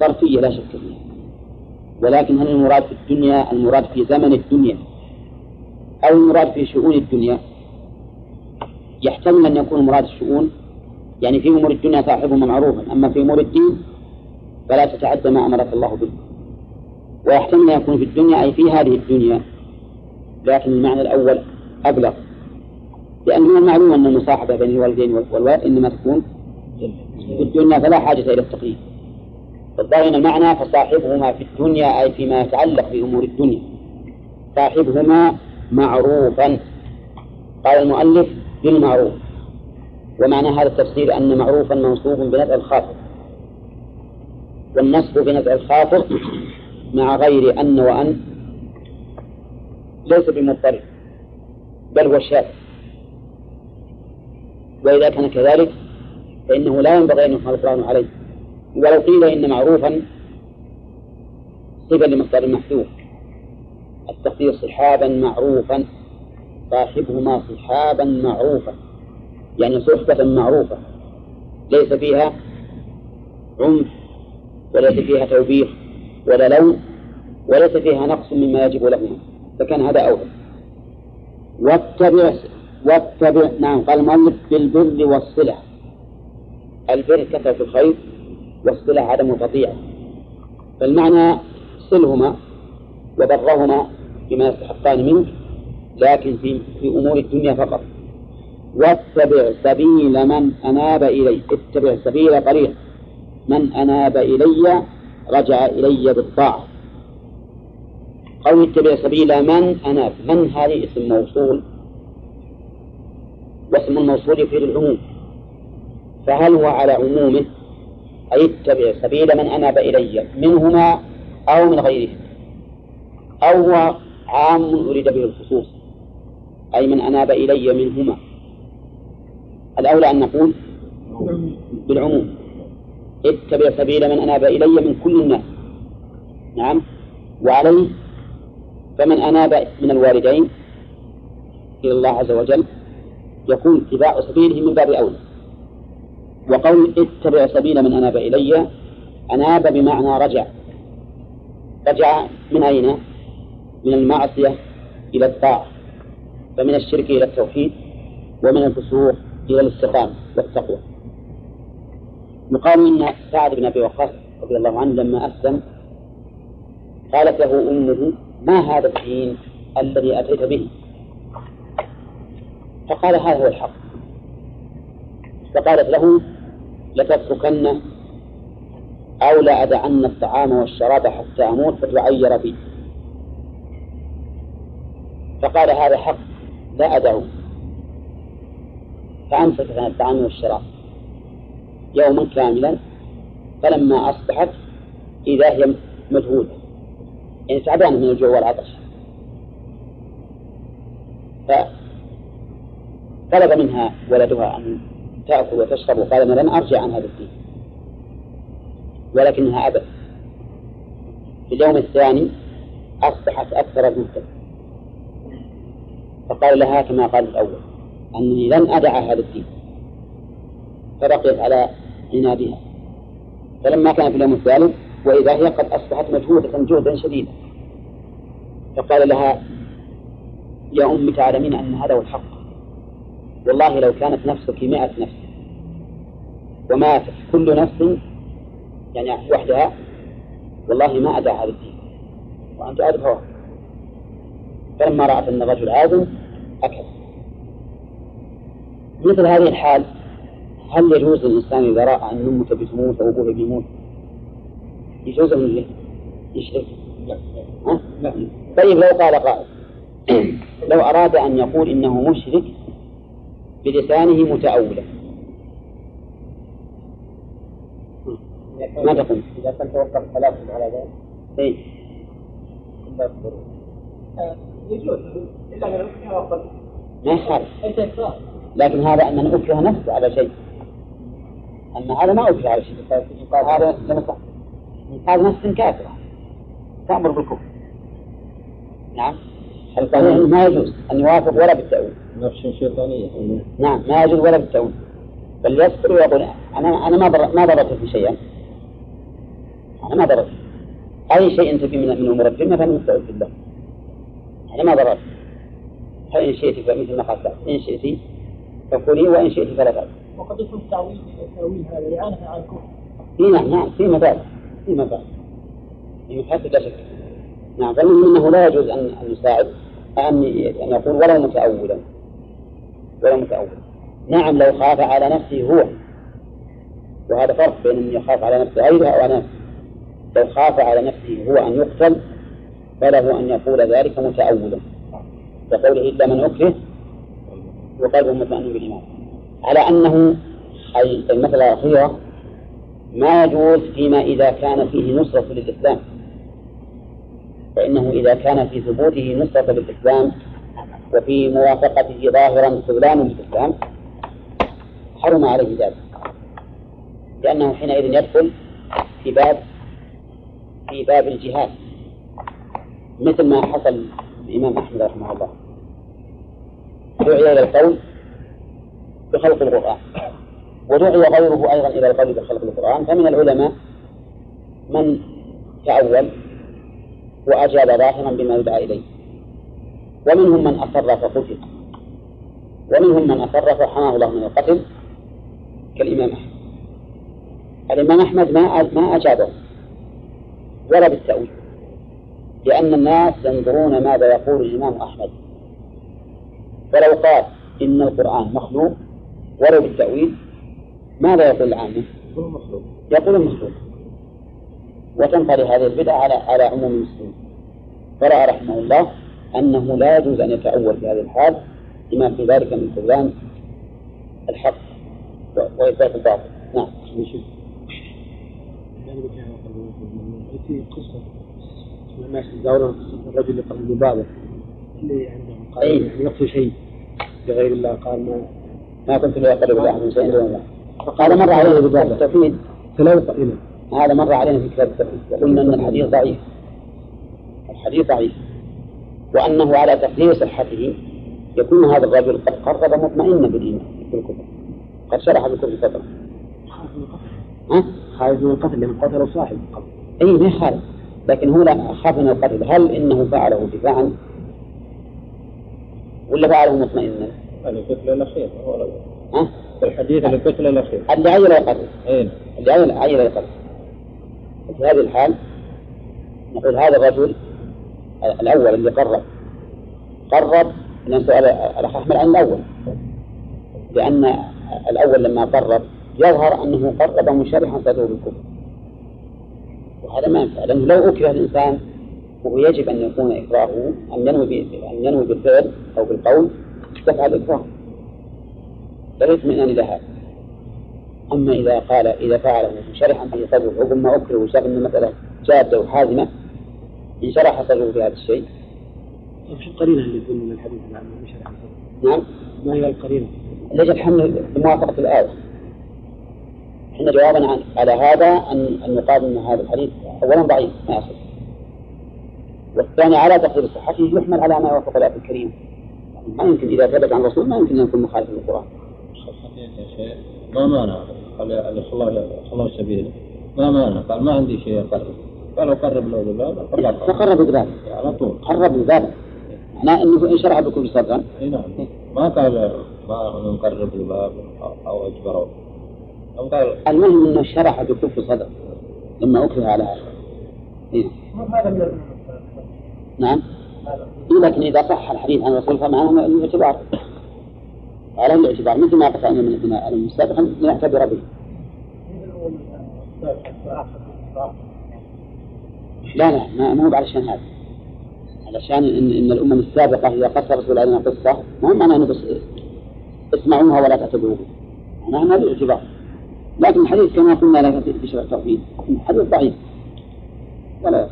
ظرفية لا شك فيها. ولكن هل المراد في الدنيا المراد في زمن الدنيا؟ أو المراد في شؤون الدنيا؟ يحتمل أن يكون مراد الشؤون. يعني في أمور الدنيا صاحبهما معروفا أما في أمور الدين فلا تتعدى ما أمرك الله به. ويحتمل أن يكون في الدنيا أي في هذه الدنيا. لكن المعنى الأول أبلغ. لأن من المعلوم أن المصاحبة بين الوالدين والوالد إنما تكون في الدنيا فلا حاجة إلى التقييد. فالظاهر المعنى فصاحبهما في الدنيا أي فيما يتعلق بأمور الدنيا. صاحبهما معروفا. قال المؤلف بالمعروف. ومعنى هذا التفسير أن معروفا منصوب بنفع الخاطر. والنصب بنفع الخاطر مع غير أن وأن ليس بمضطرب بل هو شاذ. وإذا كان كذلك فإنه لا ينبغي أن القرآن عليه. ولو قيل إن معروفا صفة لمصدر محذوف. التقدير صحابا معروفا صاحبهما صحابا معروفا. يعني صحبة معروفة. ليس فيها عنف وليس فيها توبيخ ولا لوم وليس فيها نقص مما يجب لهما فكان هذا أولى واتبع واتبع نعم قال المؤلف بالبر والصلة. البر كثرة الخير والصلة عدم القطيعة فالمعنى صلهما وبرهما بما يستحقان منك لكن في في أمور الدنيا فقط. واتبع سبيل من أناب إلي اتبع سبيل طريق من أناب إلي رجع إلي بالطاعة. قول اتبع سبيل من أناب من هذه؟ اسم موصول. واسم الموصول يفيد العموم. فهل هو على عمومه؟ أي اتبع سبيل من أناب إلي منهما أو من غيرهم أو هو عام أريد به الخصوص أي من أناب إلي منهما. الأولى أن نقول بالعموم اتبع سبيل من أناب إلي من كل الناس. نعم؟ وعليه فمن أناب من الوالدين إلى الله عز وجل يكون اتباع سبيله من باب أولى. وقول اتبع سبيل من أناب إلي أناب بمعنى رجع. رجع من أين؟ من المعصية إلى الطاعة فمن الشرك إلى التوحيد ومن الفسوق إلى الاستقامة والتقوى. يقال إن سعد بن أبي وقاص رضي الله عنه لما أسلم قالت له أمه ما هذا الدين الذي أتيت به؟ فقال هذا هو الحق. فقالت له لتتركن أو لا أدعن الطعام والشراب حتى أموت فتعير بي. فقال هذا حق لا أدعو. فأمسك عن الطعام والشراب يوما كاملا فلما أصبحت إذا هي مجهولة يعني تعبانة من الجوع والعطش. فطلب منها ولدها أن تأكل وتشرب وقال أنا لن أرجع عن هذا الدين. ولكنها أبت في اليوم الثاني أصبحت أكثر المهتم فقال لها كما قال الأول أنني لن أدع هذا الدين. فبقيت على عنادها. فلما كان في اليوم الثالث وإذا هي قد أصبحت مجهودة جهدا شديدا. فقال لها يا أمي تعلمين أن هذا هو الحق. والله لو كانت نفسك مئة نفس. وماتت كل نفس يعني وحدها والله ما أدع هذا الدين. وأنت هواه فلما رأت أن الرجل عازم أكل. مثل هذه الحال هل يجوز للإنسان إذا رأى أن أمه بتموت أو أبوه بيموت؟ يجوز أن يشرك؟ ها؟ طيب لو قال قائل لو أراد أن يقول إنه مشرك بلسانه متأولا ما تقول؟ إذا كان توقف ثلاثة على ذلك. إيه؟ يجوز. إلا من ما يخالف لكن هذا أن أكره نفسه على شيء. أما هذا ما أكره على شيء. هذا هذا نفس كافرة. تأمر بالكفر. نعم. الصحيح ما يجوز. أن يوافق ولا بالتأويل. نفس شيطانية. نعم ما يجوز ولا بالتأويل. بل يسكت ويقول أنا أنا ما ضر ما ضربت في شيئا. أنا ما ضربت أي شيء تبي من من أمور الدنيا فأنا مستعد بالله أنا ما ضربت فإن شئت فمثل ما قال إن شئت فكلي وإن شئت فلا تأكل وقد يكون التأويل التأويل هذا إعانة على الكفر. إي نعم نعم في مبالغ في مبالغ في محاسن لا شك. نعم فالمهم انه لا يجوز ان أن يساعد. أن يقول ولو متأولا. ولو متأولا. نعم لو خاف على نفسه هو. وهذا فرق بين أن يخاف على نفسه غيره أو على نفسه. لو خاف على نفسه هو أن يقتل فله أن يقول ذلك متأولا. كقوله إلا من أكره وقلبه مطمئن بالإيمان. على أنه اي المساله الاخيره ما يجوز فيما إذا كان فيه نصرة للإسلام. فإنه إذا كان في ثبوته نصرة للإسلام وفي موافقته ظاهرا خذلان للإسلام حرم عليه ذلك. لأنه حينئذ يدخل في باب في باب الجهاد مثل ما حصل الإمام أحمد رحمه الله. دعي إلى القول بخلق القرآن. ودعي غيره أيضا إلى القول بخلق القرآن. فمن العلماء من تأول وأجاب ظاهرا بما يدعى إليه. ومنهم من أصر فقتل ومنهم من أصر فحماه الله من القتل كالإمام أحمد. الإمام أحمد ما ما أجابه. ولا بالتأويل. لأن الناس ينظرون ماذا يقول الإمام أحمد. فلو قال إن القرآن مخلوق ولو بالتأويل ماذا يقول العامة؟ يقول المخلوق. وتنطلي هذه البدعة على على عموم المسلمين. فرأى رحمه الله أنه لا يجوز أن يتأول في هذه الحال لما في ذلك من خذلان الحق وإثبات الباطل. نعم. في قصة الناس يدورون الرجل اللي قبل البابة اللي عندهم قال. يعني يقصد شيء بغير الله قال ما ما كنت لا يقرب أحد من شيء. دون الله هذا مر في كتاب التوحيد فلو قائلا هذا مر علينا في كتاب التوحيد وقلنا أن الحديث ضعيف. الحديث ضعيف. وأنه على تقدير صحته يكون هذا الرجل قد قرب مطمئنا بالإيمان بالكفر قد شرح بالكفر صدره ها؟ خارج من القتل لمن قتلوا صاحب القتل. اي ما يخالف لكن هو لا خاف من القتل. هل إنه فعله دفاعا؟ ولا فعله مطمئنا؟ القتل الأخير هو؟ الحديث القتل الأخير. اللي عين القتل. أين اللي عين القتل. في هذه الحال نقول هذا الرجل الأول اللي قرب قرب لأن سؤال الاخ احمد عن الأول. لأن الأول لما قرب يظهر أنه قرب منشرحا صدره بالكفر وهذا ما ينفع لأنه لو أكره الإنسان وهو يجب أن يكون اكراهه أن ينوي أن ينوي بالفعل أو بالقول دفع الاكراه لا يطمئن إلى هذا أما إذا قال إذا فعله منشرحا به صدره وثم ما أكره وشاف ان المساله جادة وحازمة انشرح صدره في هذا الشيء. وش القرينة اللي تقول من الحديث عن مش نعم. ما هي القرينة؟ ليش الحمل بموافقة الآية؟ إحنا جوابنا عن على هذا أن أن يقال أن هذا الحديث أولا ضعيف ما يصح. والثاني على تقدير صحته يحمل على ما يوافق الآية الكريمة. ما يمكن إذا ثبت عن الرسول ما يمكن أن يكون مخالف للقرآن. ما مانع. قال قال الله الله سبيله ما مانع. قال ما عندي شيء أقرب قال أقرب له قال فقرب بذلك على طول. قرب بذلك معناه إن شرع بكل صدرا إي نعم. ما قال ما نقرب الباب أو أجبره. قال المهم أنه شرح بكف صدر لما أكره على هذا. إيه. نعم. إيه لكن إذا صح الحديث عن الرسول فمعناه الاعتبار على الاعتبار مثل ما قصدنا من من المستبق نعتبر به لا لا ما ما هو علشان هذا علشان إن, إن الأمم السابقة إذا قص الرسول علينا قصة ما هو معناه بس اسمعوها ولا تعتبروها معناها الاعتبار لكن الحديث كما قلنا لك في شرع التوحيد الحديث ضعيف ولا يصح.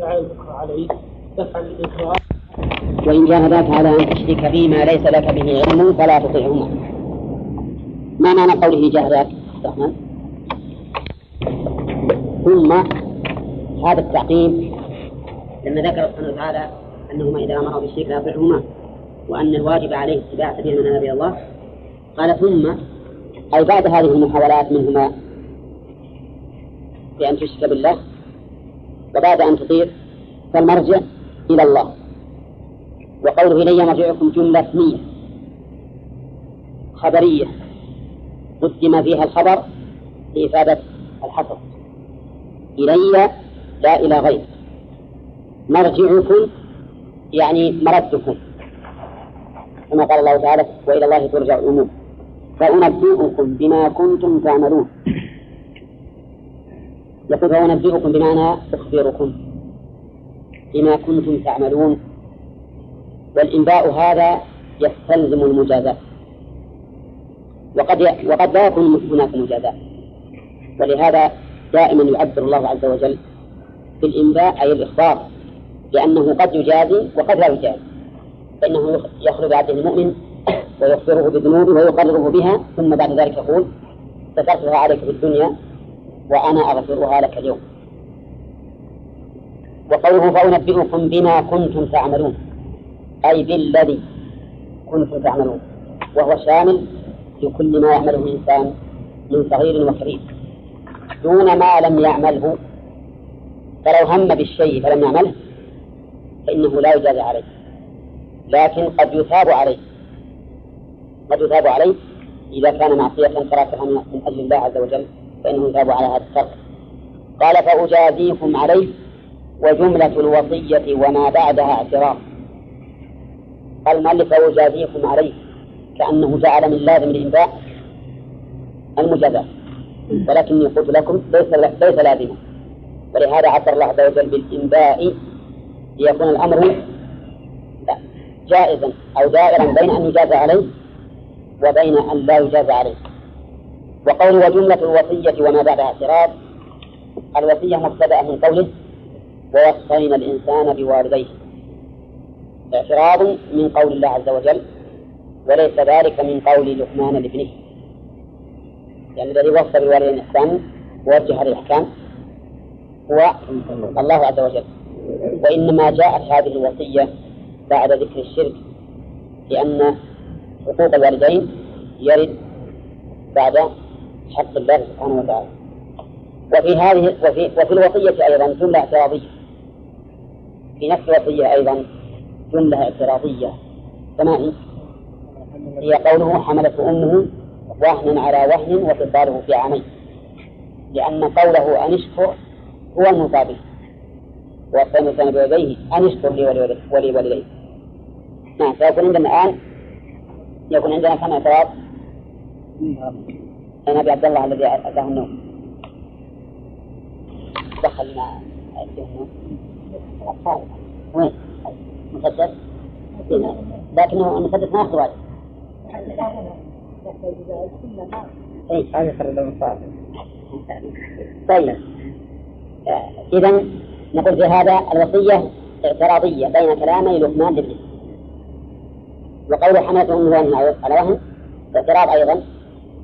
الإكراه عليه دفعا للإكراه وإن جاهداك على أن تشرك فيما ليس لك به علم فلا تطعهما ما معنى قوله جاهداك الرحمن؟ ثم هذا التعقيب لما ذكر سبحانه وتعالى أنهما إذا أمروا بالشرك لا يطيعهما وأن الواجب عليه اتباع سبيل من نبي الله. قال ثم أي بعد هذه المحاولات منهما بأن تشرك بالله وبعد أن تطير فالمرجع إلى الله. وقوله إلي مرجعكم جملة اسمية. خبرية. قدم فيها الخبر لإفادة الحصر إلي لا إلى غير مرجعكم يعني مردكم كما قال الله تعالى وإلى الله ترجع الأمور. فأنبئكم بما كنتم تعملون. يقول فأنبئكم بمعنى أخبركم بما كنتم تعملون. والإنباء هذا يستلزم المجازاة. وقد وقد لا يكون هناك مجازاة. ولهذا دائما يعبر الله عز وجل بالإنباء أي الإخبار لأنه قد يجازي وقد لا يجازي. فإنه يخرج عبده المؤمن ويخبره بذنوبه ويقرره بها ثم بعد ذلك يقول سترتها عليك في الدنيا وأنا أغفرها لك اليوم. وقوله فأنبئكم بما كنتم تعملون. أي بالذي كنتم تعملون وهو شامل لكل ما يعمله الإنسان من صغير وكبير. دون ما لم يعمله فلو هم بالشيء فلم يعمله فإنه لا يجازى عليه. لكن قد يثاب عليه. قد يثاب عليه إذا كان معصية تراكها من أجل الله عز وجل فإنه يثاب على هذا الترك. قال فأجازيكم عليه وجملة الوصية وما بعدها اعتراف. المؤلف فأجازيكم عليه كأنه جعل من لازم الإنباء المجازاة. ولكني قلت لكم ليس ليس لازما. ولهذا عبر الله عز وجل بالإنباء ليكون الأمر جائزا أو دائرا بين أن يجازى عليه وبين أن لا يجازى عليه. وقول وجملة الوصية وما بعدها اعتراض الوصية مبتدأ من قوله ووصينا الإنسان بوالديه. اعتراض من قول الله عز وجل وليس ذلك من قول لقمان لابنه. يعني الذي وصى بالوالدين إحسانا ووجه هذه الأحكام هو الله عز وجل. وإنما جاءت هذه الوصية بعد ذكر الشرك لأن حقوق الوالدين يرد بعد حق الله سبحانه وتعالى. وفي هذه وفي, وفي الوصية أيضا جملة اعتراضية في نفس الوصية أيضا جملة اعتراضية. كما هي قوله حملته أمه وهنا على وهن وفصاله في عامين. لأن قوله أن اشكر هو المطابق. وصينا الإنسان بوالديه أن اشكر لي ولوالديه نعم فيكون عندنا الآن يكون عندنا كم اعتراض؟ أنا أبي عبد الله الذي أتاه النوم. دخل لنا النوم وين؟ مسدس؟ لكنه المسدس ما ياخذ واجب. اي هذا يخرج طيب. إذا نقول في هذا الوصية اعتراضية بين كلامي لقمان لابنه وقول حملته أمه على وهن اعتراض أيضا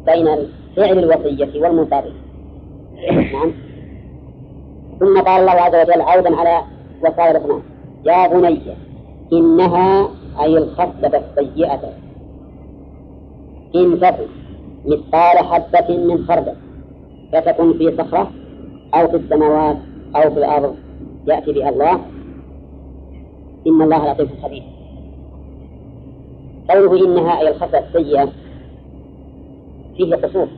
بين فعل الوصية والمنطبق نعم. ثم قال الله عز وجل عودا على وصايا لقمان. يا بني إنها أي الخصلة السيئة. إن تكن مثقال حبة من خردل فتكن في صخرة أو في السماوات أو في الأرض. يأتي بها الله. إن الله لطيف خبير. قوله إنها أي الخصلة السيئة فيه قصور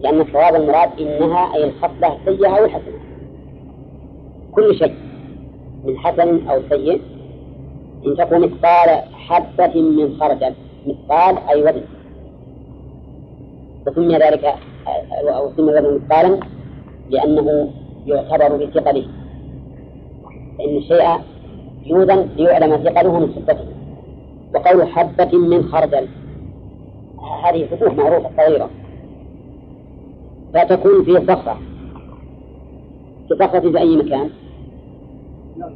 لأن الصواب المراد إنها أي الخصلة السيئة أو الحسنة. كل شيء من حسن أو سيء إن تكون مثقال حبة من خردل مثقال أي وزن. وسمي ذلك أو سمي ذلك مثقالا لأنه يعتبر بثقله. فإن الشيء يوزن ليعلم ثقله من صفته وقول حبة من خردل هذه سطوح معروفة صغيرة. فتكون في صخرة. في صخرة في أي مكان؟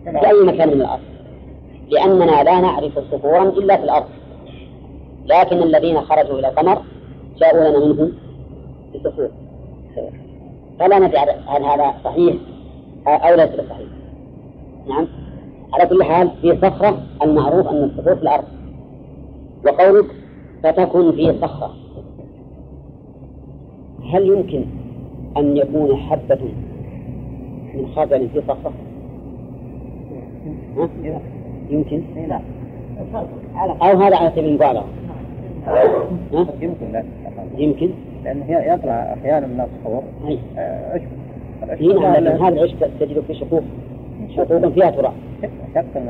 في أي مكان من الأرض؟ لأننا لا نعرف صخورا إلا في الأرض. لكن الذين خرجوا إلى القمر جاءوا لنا منه بصخور. فلا ندري هل هذا صحيح أو ليس بصحيح نعم. على كل حال في صخرة المعروف أن السقوط في الأرض. وقولك فتكن في صخرة. هل يمكن أن يكون حبة من خردل في صخرة؟ ها؟ يمكن؟ لا. أو هذا على سبيل المبالغة؟ ها؟ يمكن لا. يمكن؟ لأنه يطلع أحيانا من الصخور أي. آه، عشب. له- هذا العشب تجد في شقوق. شقوق فيها تراب.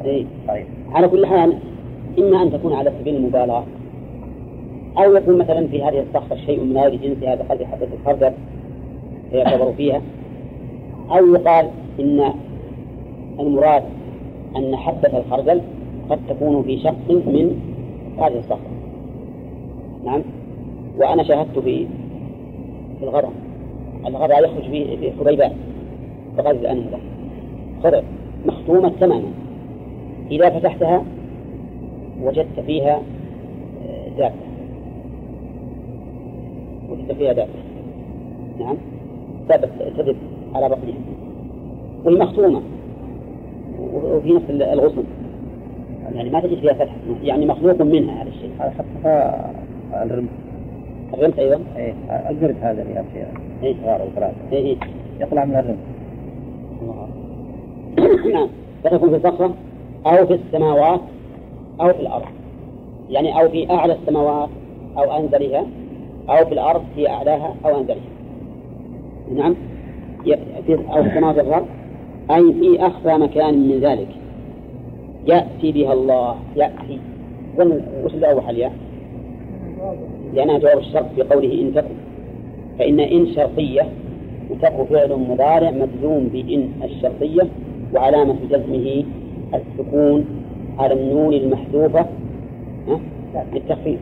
إيه. طيب. على كل حال إما أن تكون على سبيل المبالغة أو يكون مثلا في هذه الصخرة شيء من غير جنسها في حبة الخردل فيعتبر فيها. أو يقال إن المراد أن حبة الخردل قد تكون في شق من هذه الصخرة. نعم؟ وأنا شاهدت في في الغرام الغرام يخرج فيه في حبيبات فقد الأنهدة خضر مختومة تماما. إذا فتحتها وجدت فيها آه، دابة. وجدت فيها دابة. نعم؟ دابة تدب على بطنها. وهي مختومة وفي نفس الغصن. يعني ما تجد فيها فتح. يعني مخلوق منها هذا الشيء. هذا حطها الرمح. الرمح أيضا إيه القرد هذا اللي يمشي. إيه. صغار وثلاثة إيه إيه. يطلع من الرمح. نعم. فتكون في صخرة أو في السماوات أو في الأرض. يعني أو في أعلى السماوات أو أنزلها أو في الأرض في أعلاها أو أنزلها. نعم. أو في السماوات والأرض. أي في أخفى مكان من ذلك. يأتي بها الله يأتي. وش الأول حاليا؟ لأنها جواب الشرط في قوله إن تكن. فإن إن شرطية وتق فعل مضارع مجزوم بإن الشرطية وعلامة جزمه السكون على النون المحذوفة ها؟ للتخفيف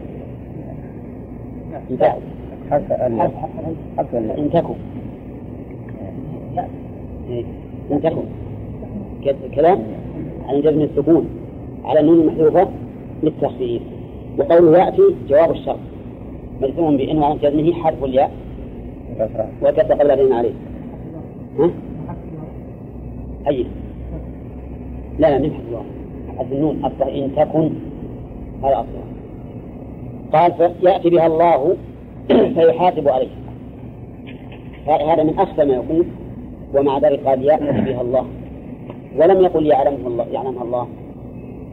إن تكن ال إن تكن. إن تكن. كلام على جزم السكون على النون المحذوفة للتخفيف وقوله يأتي جواب الشرط. مجزوم بإن وعلامة جزمه حرف الياء. وكتب قبل الذين عليه. ها؟ أي لا لا من حد الله حد النون أصلا إن تكن هذا أصلا قال فيأتي بها الله (clears throat) فيحاسب عليه. هذا من أخفى ما يكون ومع ذلك قال يأتي بها الله. ولم يقل يعلمها الله يعلمها الله.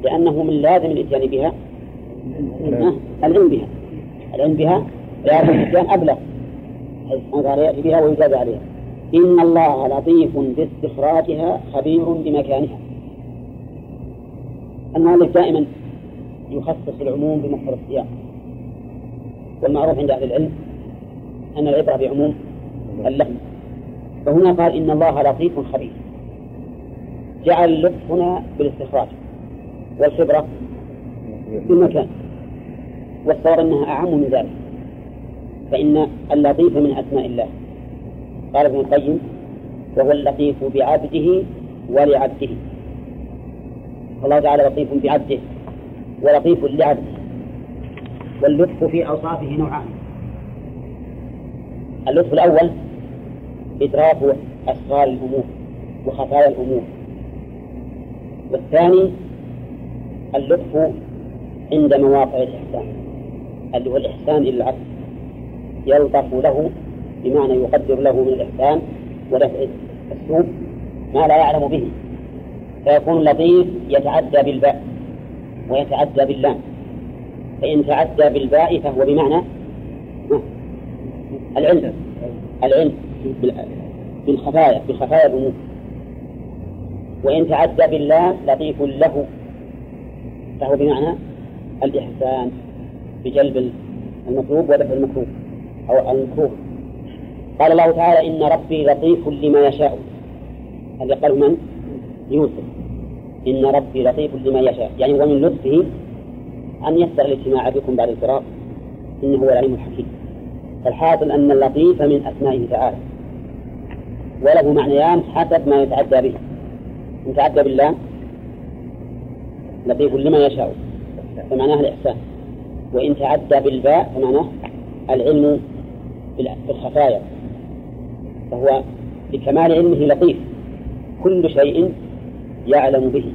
لأنه من لازم الإتيان بها ها؟ العلم بها. العلم بها لازم الإتيان أبلغ. حيث يأتي بها ويجاب عليها. إن الله لطيف باستخراجها خبير بمكانها. المؤلف دائما يخصص العموم بمقتضى السياق والمعروف عند أهل العلم أن العبرة بعموم اللفظ فهنا قال إن الله لطيف خبير. جعل اللطف هنا بالاستخراج والخبرة بالمكان والصواب أنها أعم من ذلك. فإن اللطيف من أسماء الله. قال ابن القيم وهو اللطيف بعبده ولعبده. الله تعالى لطيف بعبده ولطيف لعبده. واللطف في أوصافه نوعان. اللطف الأول إدراك أسرار الأمور وخفايا الأمور. والثاني اللطف عند مواقع الإحسان. اللي هو الإحسان إلى العبد. يلطف له بمعنى يقدر له من الإحسان ودفع السوء ما لا يعلم به. فيكون لطيف يتعدى بالباء ويتعدى باللام. فإن تعدى بالباء فهو بمعنى العلم العلم بالخفايا بخفايا الأمور. وإن تعدى باللام لطيف له. فهو بمعنى الإحسان بجلب المطلوب ودفع المكروه أو المكروه. قال الله تعالى إن ربي لطيف لما يشاء. هذا قال من؟ يوسف. إن ربي لطيف لما يشاء. يعني ومن لطفه أن يسر الاجتماع بكم بعد الفراق. إنه هو العليم الحكيم. فالحاصل أن اللطيف من أسمائه تعالى. وله معنيان حسب ما يتعدى به. إن تعدى بالله لطيف لما يشاء فمعناه الإحسان. وإن تعدى بالباء فمعناه العلم بالخفايا. فهو بكمال علمه لطيف. كل شيء يعلم به.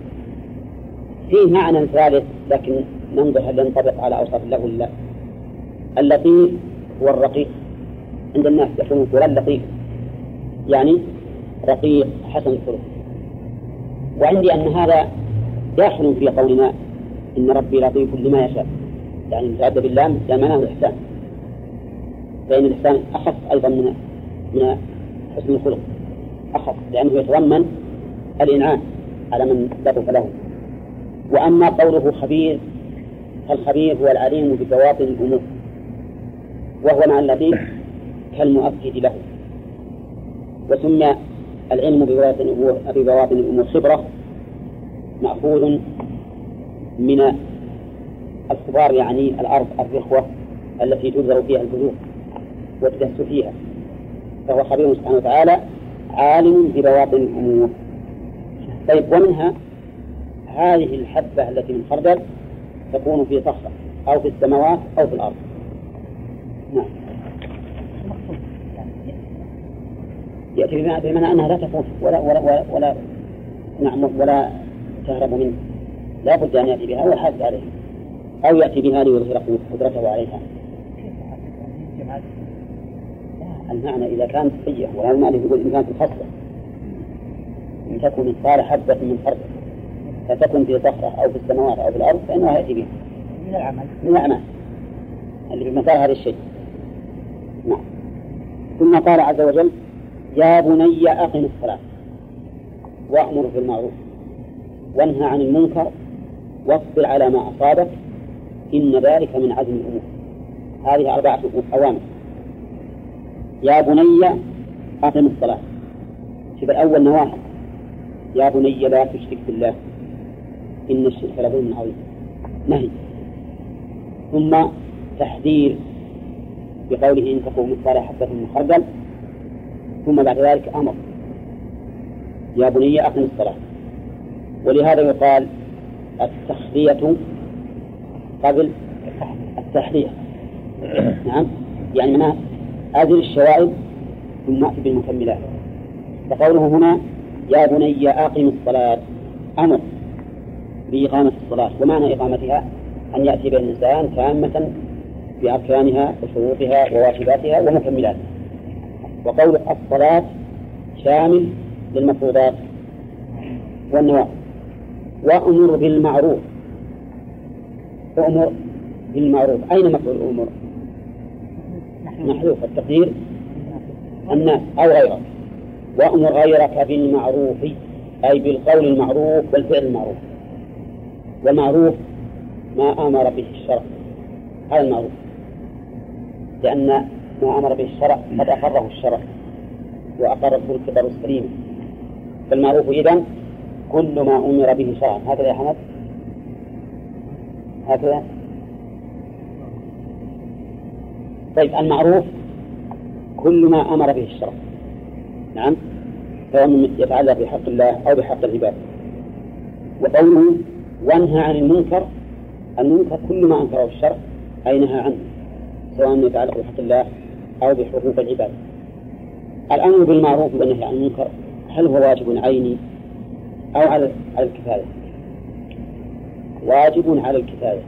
فيه معنى ثالث لكن ننظر هل ينطبق على أوصاف الله ولا لا. اللطيف هو الرقيق. عند الناس يقولون فلان لطيف. يعني رقيق حسن الخلق. وعندي أن هذا داخل في قولنا إن ربي لطيف لما يشاء. يعني متعدى بالله لأن معناه الإحسان. فإن الإحسان أخف أيضا من من حسن الخلق. أخف لأنه يتضمن الإنعام على من لطف له. وأما قوله خبير فالخبير هو العليم ببواطن الأمور. وهو مع اللطيف كالمؤكد له. وسمي العلم ببواطن الأمور خبرة مأخوذ من الخبار يعني الأرض الرخوة التي تبذر فيها البذور وتدس فيها. فهو خبير سبحانه وتعالى عالم ببواطن الأمور. طيب ومنها هذه الحبة التي من خردل تكون في صخرة أو في السماوات أو في الأرض. نعم. يأتي بمعنى أنها لا تفوت ولا ولا ولا, ولا نعم ولا تهرب منه. لا بد أن يأتي بها ويحافظ عليها أو يأتي بها ليظهر قدرته عليها. المعنى إذا كانت حية ولا المعنى يقول إن كانت الخصلة إن تكون مثقال حبة من خردل فتكن في صخرة أو في السماوات أو في الأرض فإنه يأتي بها. من العمل من الأعمال. اللي في مثال هذا الشيء. نعم. ثم قال عز وجل يا بني أقم الصلاة وأمر بالمعروف وانهى عن المنكر واصبر على ما أصابك إن ذلك من عزم الأمور. هذه أربعة أوامر. يا بني أقم الصلاة. شوف الأول نواحي. يا بني لا تشرك بالله. إن الشرك لظلم عظيم. نهي. ثم تحذير بقوله إن تكون مثقال حبة من خردل. ثم بعد ذلك أمر. يا بني أقم الصلاة. ولهذا يقال التخلية قبل التحلية. (coughs) نعم. يعني معناه أزل الشوائب ثم أتي بالمكملات. فقوله هنا يا بني أقم الصلاة. أمر بإقامة الصلاة. ومعنى إقامتها أن يأتي بها الإنسان تامة بأركانها وشروطها وواجباتها ومكملاتها. وقول الصلاة شامل للمفروضات والنوافل وأمر بالمعروف. أمر بالمعروف. أين مفعول الأمور؟ محذوف. التقدير الناس أو غيرك وأمر غيرك بالمعروف أي بالقول المعروف والفعل المعروف. والمعروف ما أمر به الشرع. هذا المعروف. لأن ما أمر به الشرع قد أقره الشرع وأقره الكبر السليم فالمعروف إذن كل ما أمر به شرعا هكذا يا حمد؟ هكذا؟ طيب المعروف كل ما أمر به الشرع. نعم؟ سواء يتعلق بحق الله أو بحق العباد. وقوله وانهى عن المنكر المنكر كل ما أنكره الشرع أي نهى عنه سواء يتعلق بحق الله أو بحقوق العباد الأمر بالمعروف والنهي عن المنكر هل هو واجب عيني أو على الكفاية؟ واجب على الكفاية.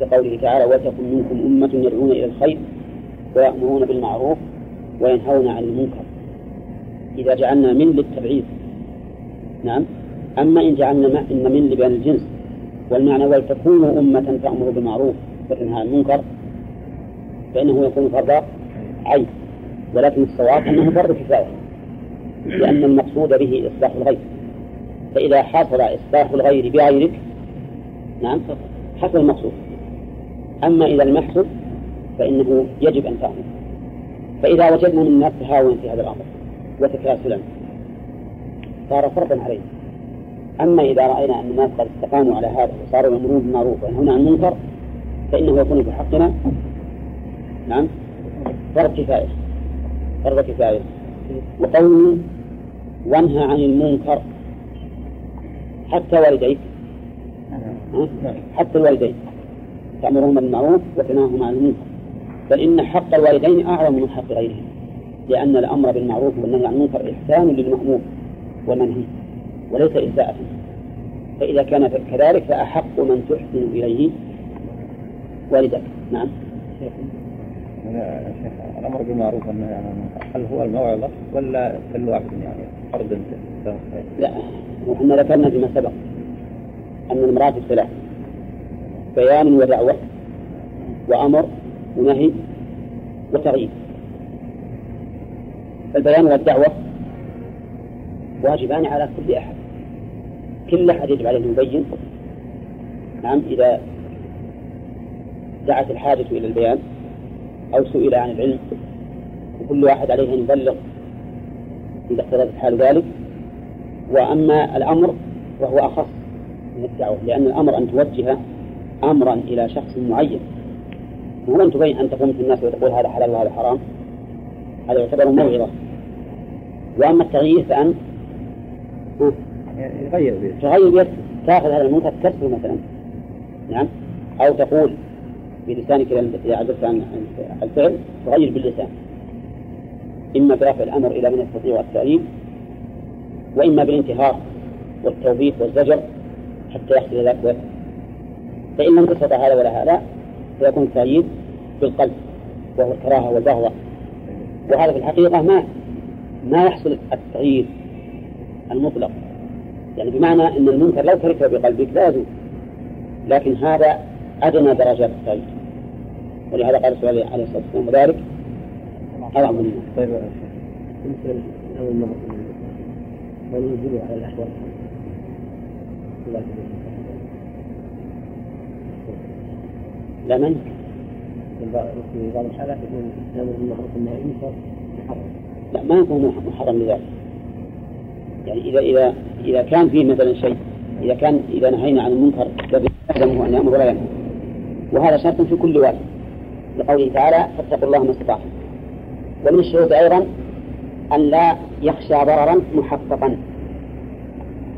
كقوله تعالى وتكن منكم أمة يدعون إلى الخير ويأمرون بالمعروف وينهون عن المنكر. إذا جعلنا من للتبعيض. نعم. أما إن جعلنا ما إن من لبيان الجنس والمعنى ولتكونوا أمة تأمر بالمعروف وتنهى عن المنكر فإنه يكون فرض عين ولكن الصواب أنه فرض كفاية لأن المقصود به إصلاح الغير. فإذا حصل إصلاح الغير بغيرك نعم حصل المقصود. أما إذا لم يحصل فإنه يجب أن تعمل. فإذا وجدنا من الناس تهاونا في هذا الأمر وتكاسلا صار فرضا علينا أما إذا رأينا أن الناس قد استقاموا على هذا وصاروا يأمرون بالمعروف وينهون عن المنكر فإنه يكون في حقنا نعم. فرض كفاية. فرض كفاية. وقوله وانهى عن المنكر حتى والديك. حتى الوالدين. تأمرهم بالمعروف وتنهاهم عن المنكر. بل إن حق الوالدين أعظم من حق غيرهم. لأن الأمر بالمعروف والنهي عن المنكر إحسان للمأمور والمنهي وليس إساءة. فإذا كان كذلك فأحق من تحسن إليه والدك. نعم. الأمر بالمعروف عن المنكر هل هو الموعظة ولا كل واحد يعني فرد لا وإحنا ذكرنا فيما سبق أن المراد الثلاث بيان ودعوة وأمر ونهي وتغيير البيان والدعوة واجبان على كل أحد. كل أحد يجب عليه أن يبين. نعم إذا دعت الحاجة إلى البيان أو سئل عن العلم وكل واحد عليه أن يبلغ إذا اقتضت الحال ذلك. وأما الأمر وهو أخص من الدعوة لأن الأمر أن توجه أمرا إلى شخص معين. هو أن تبين أن تقوم في الناس وتقول هذا حلال وهذا حرام هذا يعتبر موعظة. وأما التغيير فأن يغير به تغير بيد تأخذ هذا المنكر تكسره مثلا نعم أو تقول بلسانك إذا عجزت عن الفعل تغير باللسان. إما برفع الأمر إلى من يستطيع التأييد وإما بالانتهاء والتوبيخ والزجر حتى يحصل ذلك فإن لم تستطع هذا ولا هذا فيكون التأييد بالقلب وهو الكراهة والبغضة وهذا في الحقيقة ما ما يحصل التغيير المطلق. يعني بمعنى أن المنكر لو كرهته بقلبك لا يزول. لكن هذا أدنى درجات التغيير ولهذا قال الرسول عليه الصلاة والسلام وذلك. أعظم منه طيب مثل أول مرة من ينزل على الأحوال؟ لا من في بعض الحالات يكون الأمر بالمعروف والنهي عن المنكر محرم لا ما يكون محرم لذلك. يعني إذا إذا إذا كان فيه مثلا شيء إذا كان إذا نهينا عن المنكر يلزمه أن يأمر ولا ينهى. وهذا شرط في كل واجب لقوله تعالى فاتقوا الله ما استطعتم. ومن الشروط أيضا أن لا يخشى ضررا محققا.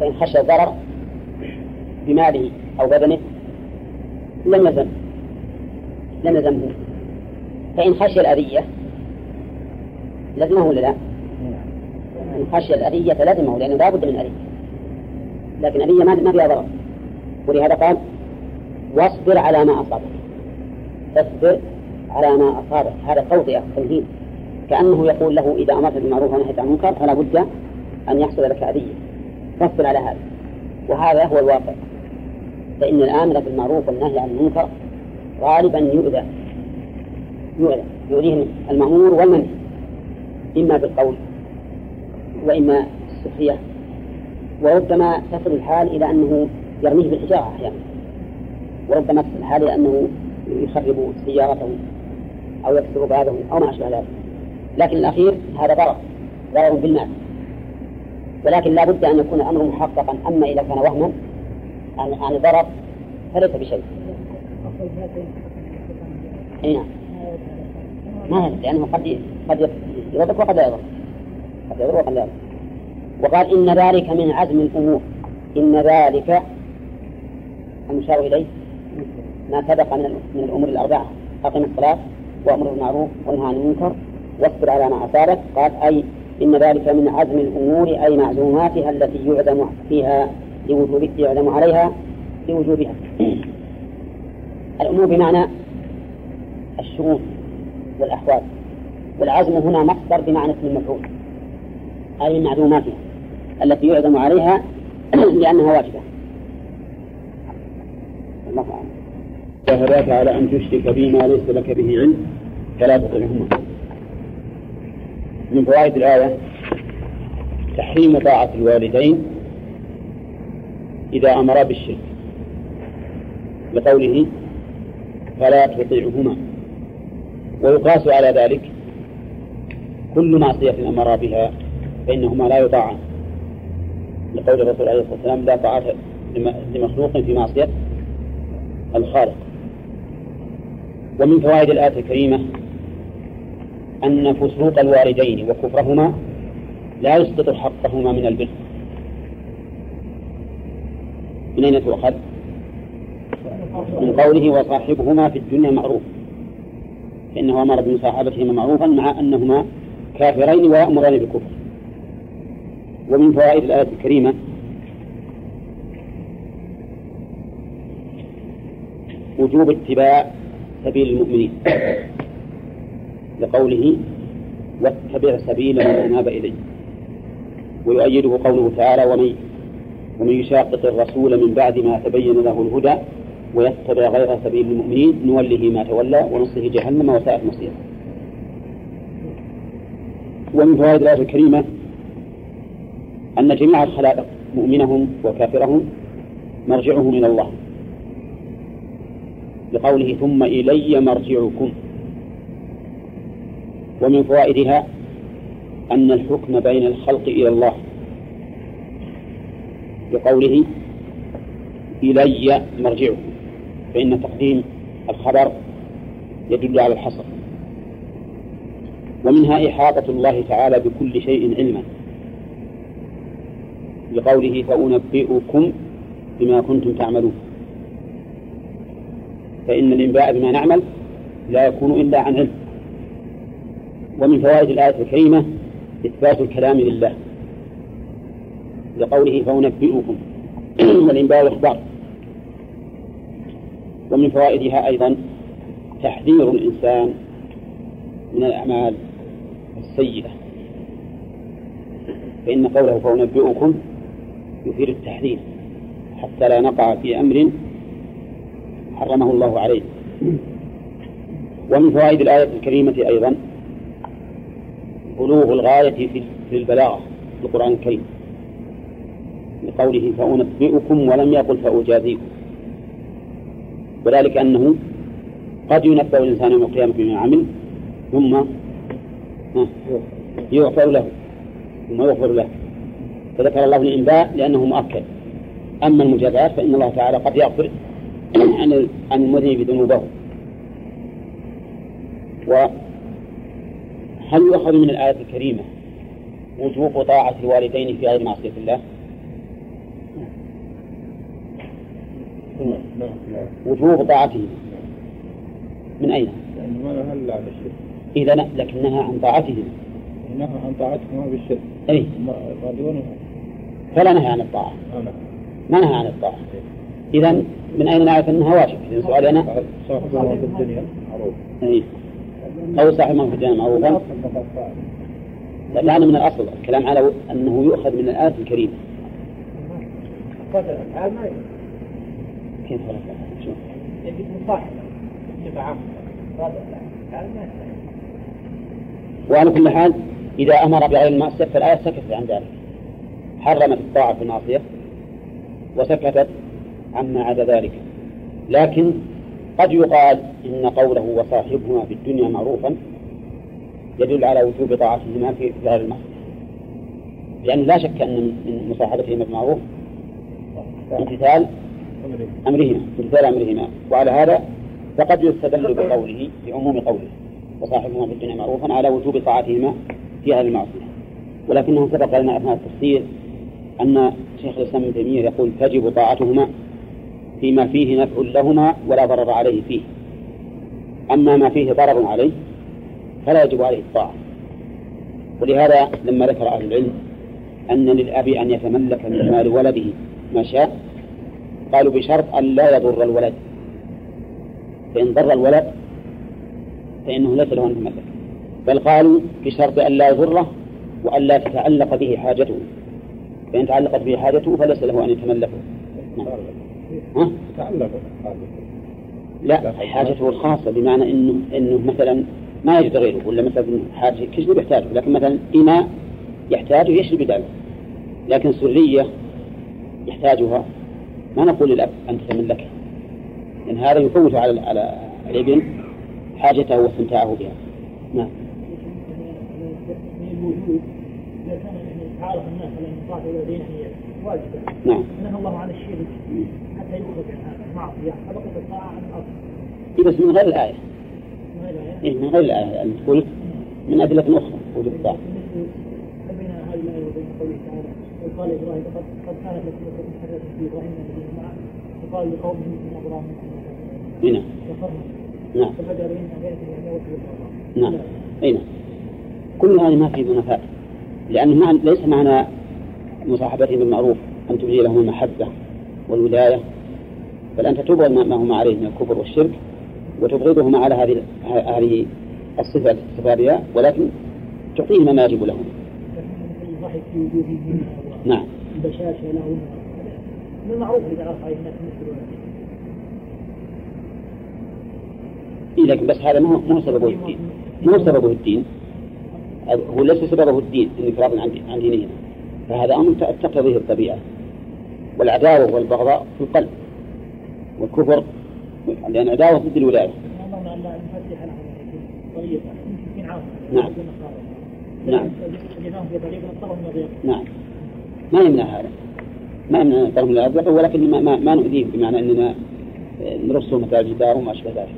فإن خشى الضرر بماله أو بدنه لم يلزم لم يلزمه فإن خشي الأذية لزمه ولا لا؟ إن خشي الأذية لزمه لأنه لا بد من أذية. لكن أذية ما ما فيها ضرر. ولهذا قال واصبر على ما أصابك. اصبر على ما أصابك هذا توطئة تمهيد كأنه يقول له إذا أمرت بالمعروف ونهيت عن المنكر فلا بد أن يحصل لك أذية. فاصبر على هذا. وهذا هو الواقع. فإن الآمر بالمعروف والنهي عن المنكر غالبا يؤذى. يؤذى. يؤذيه المأمور والمنهي. إما بالقول وإما السخرية وربما تصل الحال إلى أنه يرميه بالحجارة أحيانا. وربما تصل الحال إلى أنه يخرب سيارته. أو يكسر بابه أو ما أشبه ذلك. لكن الأخير هذا ضرر ضرر بالمال. ولكن لا بد أن يكون الأمر محققا. أما إذا كان وهما عن عن ضرر فليس بشيء. إي نعم. ما لأنه قد قد يضر وقد لا قد يضر وقد لا وقال إن ذلك من عزم الأمور. إن ذلك المشار إليه ما سبق من من الأمور الأربعة. أقم الصلاة. وأمر بالمعروف وانهى عن المنكر واصبر على ما أصابك. قال أي إن ذلك من عزم الأمور أي معزوماتها التي يعدم فيها لوجوب يعدم عليها لوجوبها الأمور بمعنى الشؤون والأحوال. والعزم هنا مصدر بمعنى اسم المفعول أي معلوماتها التي يعزم عليها (clears throat) لأنها واجبة. الله أعلم. جاهداك على أن تشرك بي ما ليس لك به علم فلا تطعهما. من فوائد الآية تحريم طاعة الوالدين إذا أمرا بالشرك. لقوله فلا تطيعهما. ويقاس على ذلك كل معصية أمر بها فإنهما لا يطاعان. لقول الرسول عليه الصلاة والسلام لا طاعة لمخلوق في معصية الخالق. ومن فوائد الآية الكريمة أن فسوق الوالدين وكفرهما لا يسقط حقهما من البر. من أين تؤخذ؟ من قوله وصاحبهما في الدنيا معروف. فإنه أمر بمصاحبتهما معروفا مع أنهما كافرين ويأمران بالكفر ومن فوائد الآية الكريمة وجوب اتباع سبيل المؤمنين. لقوله واتبع سبيل من أناب إليه ويؤيده قوله تعالى ومن ومن يشاقق الرسول من بعد ما تبين له الهدى ويتبع غير سبيل المؤمنين نوله ما تولى ونصه جهنم وساءت مصيره. ومن فوائد الآية الكريمة أن جميع الخلائق مؤمنهم وكافرهم مرجعهم إلى الله. لقوله ثم إلي مرجعكم. ومن فوائدها أن الحكم بين الخلق إلى الله. لقوله إلي مرجعكم فإن تقديم الخبر يدل على الحصر. ومنها إحاطة الله تعالى بكل شيء علما. لقوله فأنبئكم بما كنتم تعملون. فإن الإنباء بما نعمل لا يكون إلا عن علم. ومن فوائد الآية الكريمة إثبات الكلام لله. لقوله فأنبئكم. (clears throat) والإنباء والإخبار ومن فوائدها أيضا تحذير الإنسان من الأعمال السيئة. فإن قوله فأنبئكم يفيد التحذير حتى لا نقع في أمر حرمه الله عليه. ومن فوائد الآية الكريمة أيضا بلوغ الغاية في البلاغة في القرآن الكريم. لقوله فأنبئكم ولم يقل فأجازيكم. وذلك أنه قد ينبأ الإنسان يوم القيامة بما عمل ثم يغفر له ثم يغفر له. فذكر الله الإنباء لأنه مؤكد. أما المجازات فإن الله تعالى قد يغفر عن عن المذنب ذنوبه وهل يؤخذ من الآية الكريمة وجوب طاعة الوالدين في غير معصية الله؟ وجوب طاعتهم من أين؟ يعني ما هل على الشرك إذا لكنها عن طاعتهم نهى عن طاعتهم بالشرك أي فلا نهى عن الطاعة. ما نهى عن الطاعة. إذا من أين نعرف أنها واجب؟ إذا سؤالنا صاحبهم في الدنيا. معروف أي أو صاحب من في الجنة معروفا. لأن من الأصل. الكلام على أنه يؤخذ من الآية الكريمة. كيف شو؟ وعلى كل حال إذا أمر بغير المعصية فالآية سكتت عن ذلك. حرمت الطاعة في المعصية وسكتت عما عدا ذلك. لكن قد يقال إن قوله وصاحبهما في الدنيا معروفا يدل على وجوب طاعتهما في غير المعصية لأن لا شك أن من مصاحبتهما بالمعروف امتثال أمرهما امتثال أمرهما. وعلى هذا فقد يستدل بقوله بعموم قوله وصاحبهما في الدنيا معروفا على وجوب طاعتهما في هذه المعصية. ولكنه سبق لنا أثناء التفسير أن شيخ الإسلام ابن تيمية يقول تجب طاعتهما فيما فيه نفع لهما ولا ضرر عليه فيه. أما ما فيه ضرر عليه فلا يجب عليه الطاعة. ولهذا لما ذكر أهل العلم أن للأب أن يتملك من مال ولده ما شاء قالوا بشرط أن لا يضر الولد. فإن ضر الولد فإنه ليس له أن يتملك. بل قالوا بشرط أن لا يضره وأن لا تتعلق به حاجته. فإن تعلقت به حاجته فليس له أن يتملكه. نعم. تعلق. لا حاجته الخاصة بمعنى إنه إنه مثلا ما يجد غيره ولا مثلا حاجة كشف يحتاجه لكن مثلا إناء يحتاجه يشرب بداله لكن سرية يحتاجها. ما نقول للأب أن تتملكها لأن هذا يفوت على على الابن حاجته واستمتاعه بها. نعم. تعارف الناس على الانصاف الذين هي واجبه نعم. نهى الله عن الشرك. حتى يخرج عن المعصية. فبقيت الطاعه عن الأصل. إيه بس من غير الآية. ما هي الآية؟ إيه من غير الآية. اللي تقول من أدلة أخرى. وجود الطاعة بين هذه الآية وبين قوله تعالى. إذ قال إبراهيم قد كانت لكم حسنة في إبراهيم الذين معه فقال لقومه إن إبراهيم كفرنا نعم. واليسرى نعم. أي نعم. كل هذه ما في منافاة. لأن معنى ليس معنى مصاحبتهم بالمعروف أن تبدي لهم المحبة والولاية بل أنت تبغض ما هم عليه من الكفر والشرك وتبغضهم على هذه هذه الصفة التي بها ولكن تعطيهم ما يجب لهم. نعم. البشاشة لهم من المعروف إذا عرف عليه الناس لكن بس هذا مو مو سببه الدين مو سببه الدين هو ليس سببه الدين انفراد عن عن دينهم فهذا أمر تقتضيه الطبيعة. والعداوة والبغضاء في القلب والكفر لأن عداوة ضد الولاية. نعم. نعم. نعم. ما يمنع هذا. ما يمنع طرف من الأرض ولكن ما, ما, ما نؤذيهم بمعنى أننا نرسل مثل الجدار وما أشبه ذلك.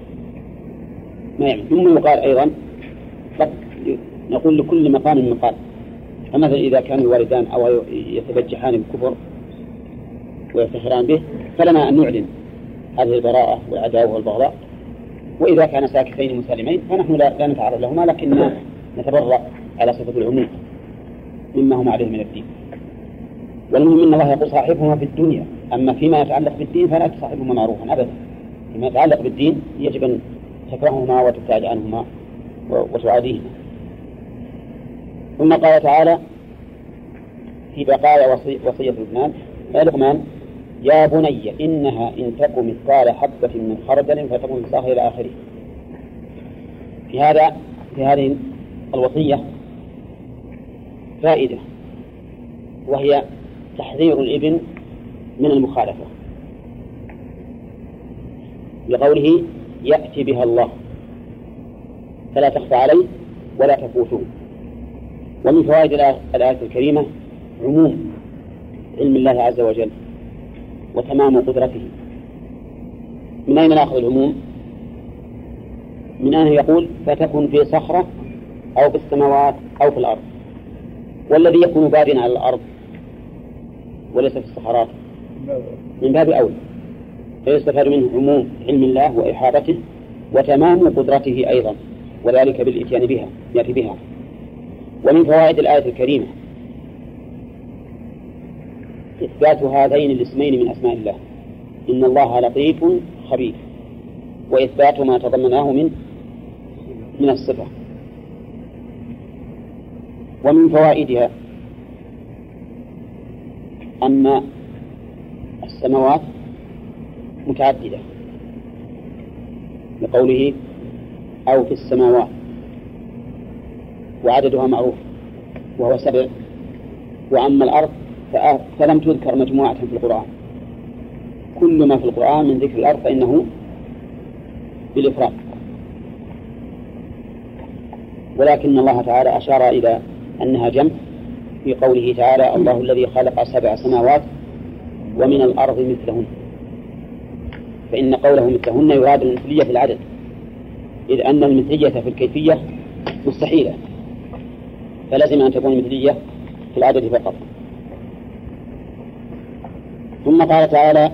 ما يمنع. ثم يقال أيضا نقول لكل مقام مقال. فمثلا إذا كان الوالدان أو يتبجحان بالكفر ويفتخران به فلنا أن نعلن هذه البراءة والعداوة والبغضاء. وإذا كان ساكتين مسالمين فنحن لا, لا نتعرض لهما لكن نتبرأ على صفة العموم مما هم عليه من الدين. والمهم أن الله يقول صاحبهما في الدنيا. أما فيما يتعلق بالدين فلا تصاحبهما معروفا أبدا. فيما يتعلق بالدين يجب أن تكرههما وتبتعد عنهما وتعاديهما. ثم قال تعالى في بقايا وصية لقمان يا لقمان يا بني إنها إن تك مثقال حبة من خردل فتكون في إلى آخره في هذا في هذه الوصية فائدة وهي تحذير الإبن من المخالفة. لقوله يأتي بها الله فلا تخفى عليه ولا تفوتوه. ومن فوائد الآية الكريمة عموم علم الله عز وجل وتمام قدرته. من أين نأخذ العموم؟ من أين يقول فتكن في صخرة أو في السماوات أو في الأرض والذي يكون باردا على الأرض وليس في الصخرات. من باب أولى فيستفاد منه عموم علم الله وإحاطته وتمام قدرته أيضا وذلك بالإتيان بها يأتي بها. ومن فوائد الآية الكريمة. إثبات هذين الاسمين من أسماء الله. إن الله لطيف خبير. وإثبات ما تضمناه من من الصفة. ومن فوائدها أن السماوات متعددة. لقوله أو في السماوات. وعددها معروف وهو سبع. وأما الأرض فلم تذكر مجموعة في القرآن. كل ما في القرآن من ذكر الأرض فإنه بالإفراد. ولكن الله تعالى أشار إلى أنها جمع في قوله تعالى الله الذي خلق سبع سماوات ومن الأرض مثلهن. فإن قوله مثلهن يراد المثلية في العدد إذ أن المثلية في الكيفية مستحيلة. فلازم أن تكون مثلية في العدد فقط. ثم قال تعالى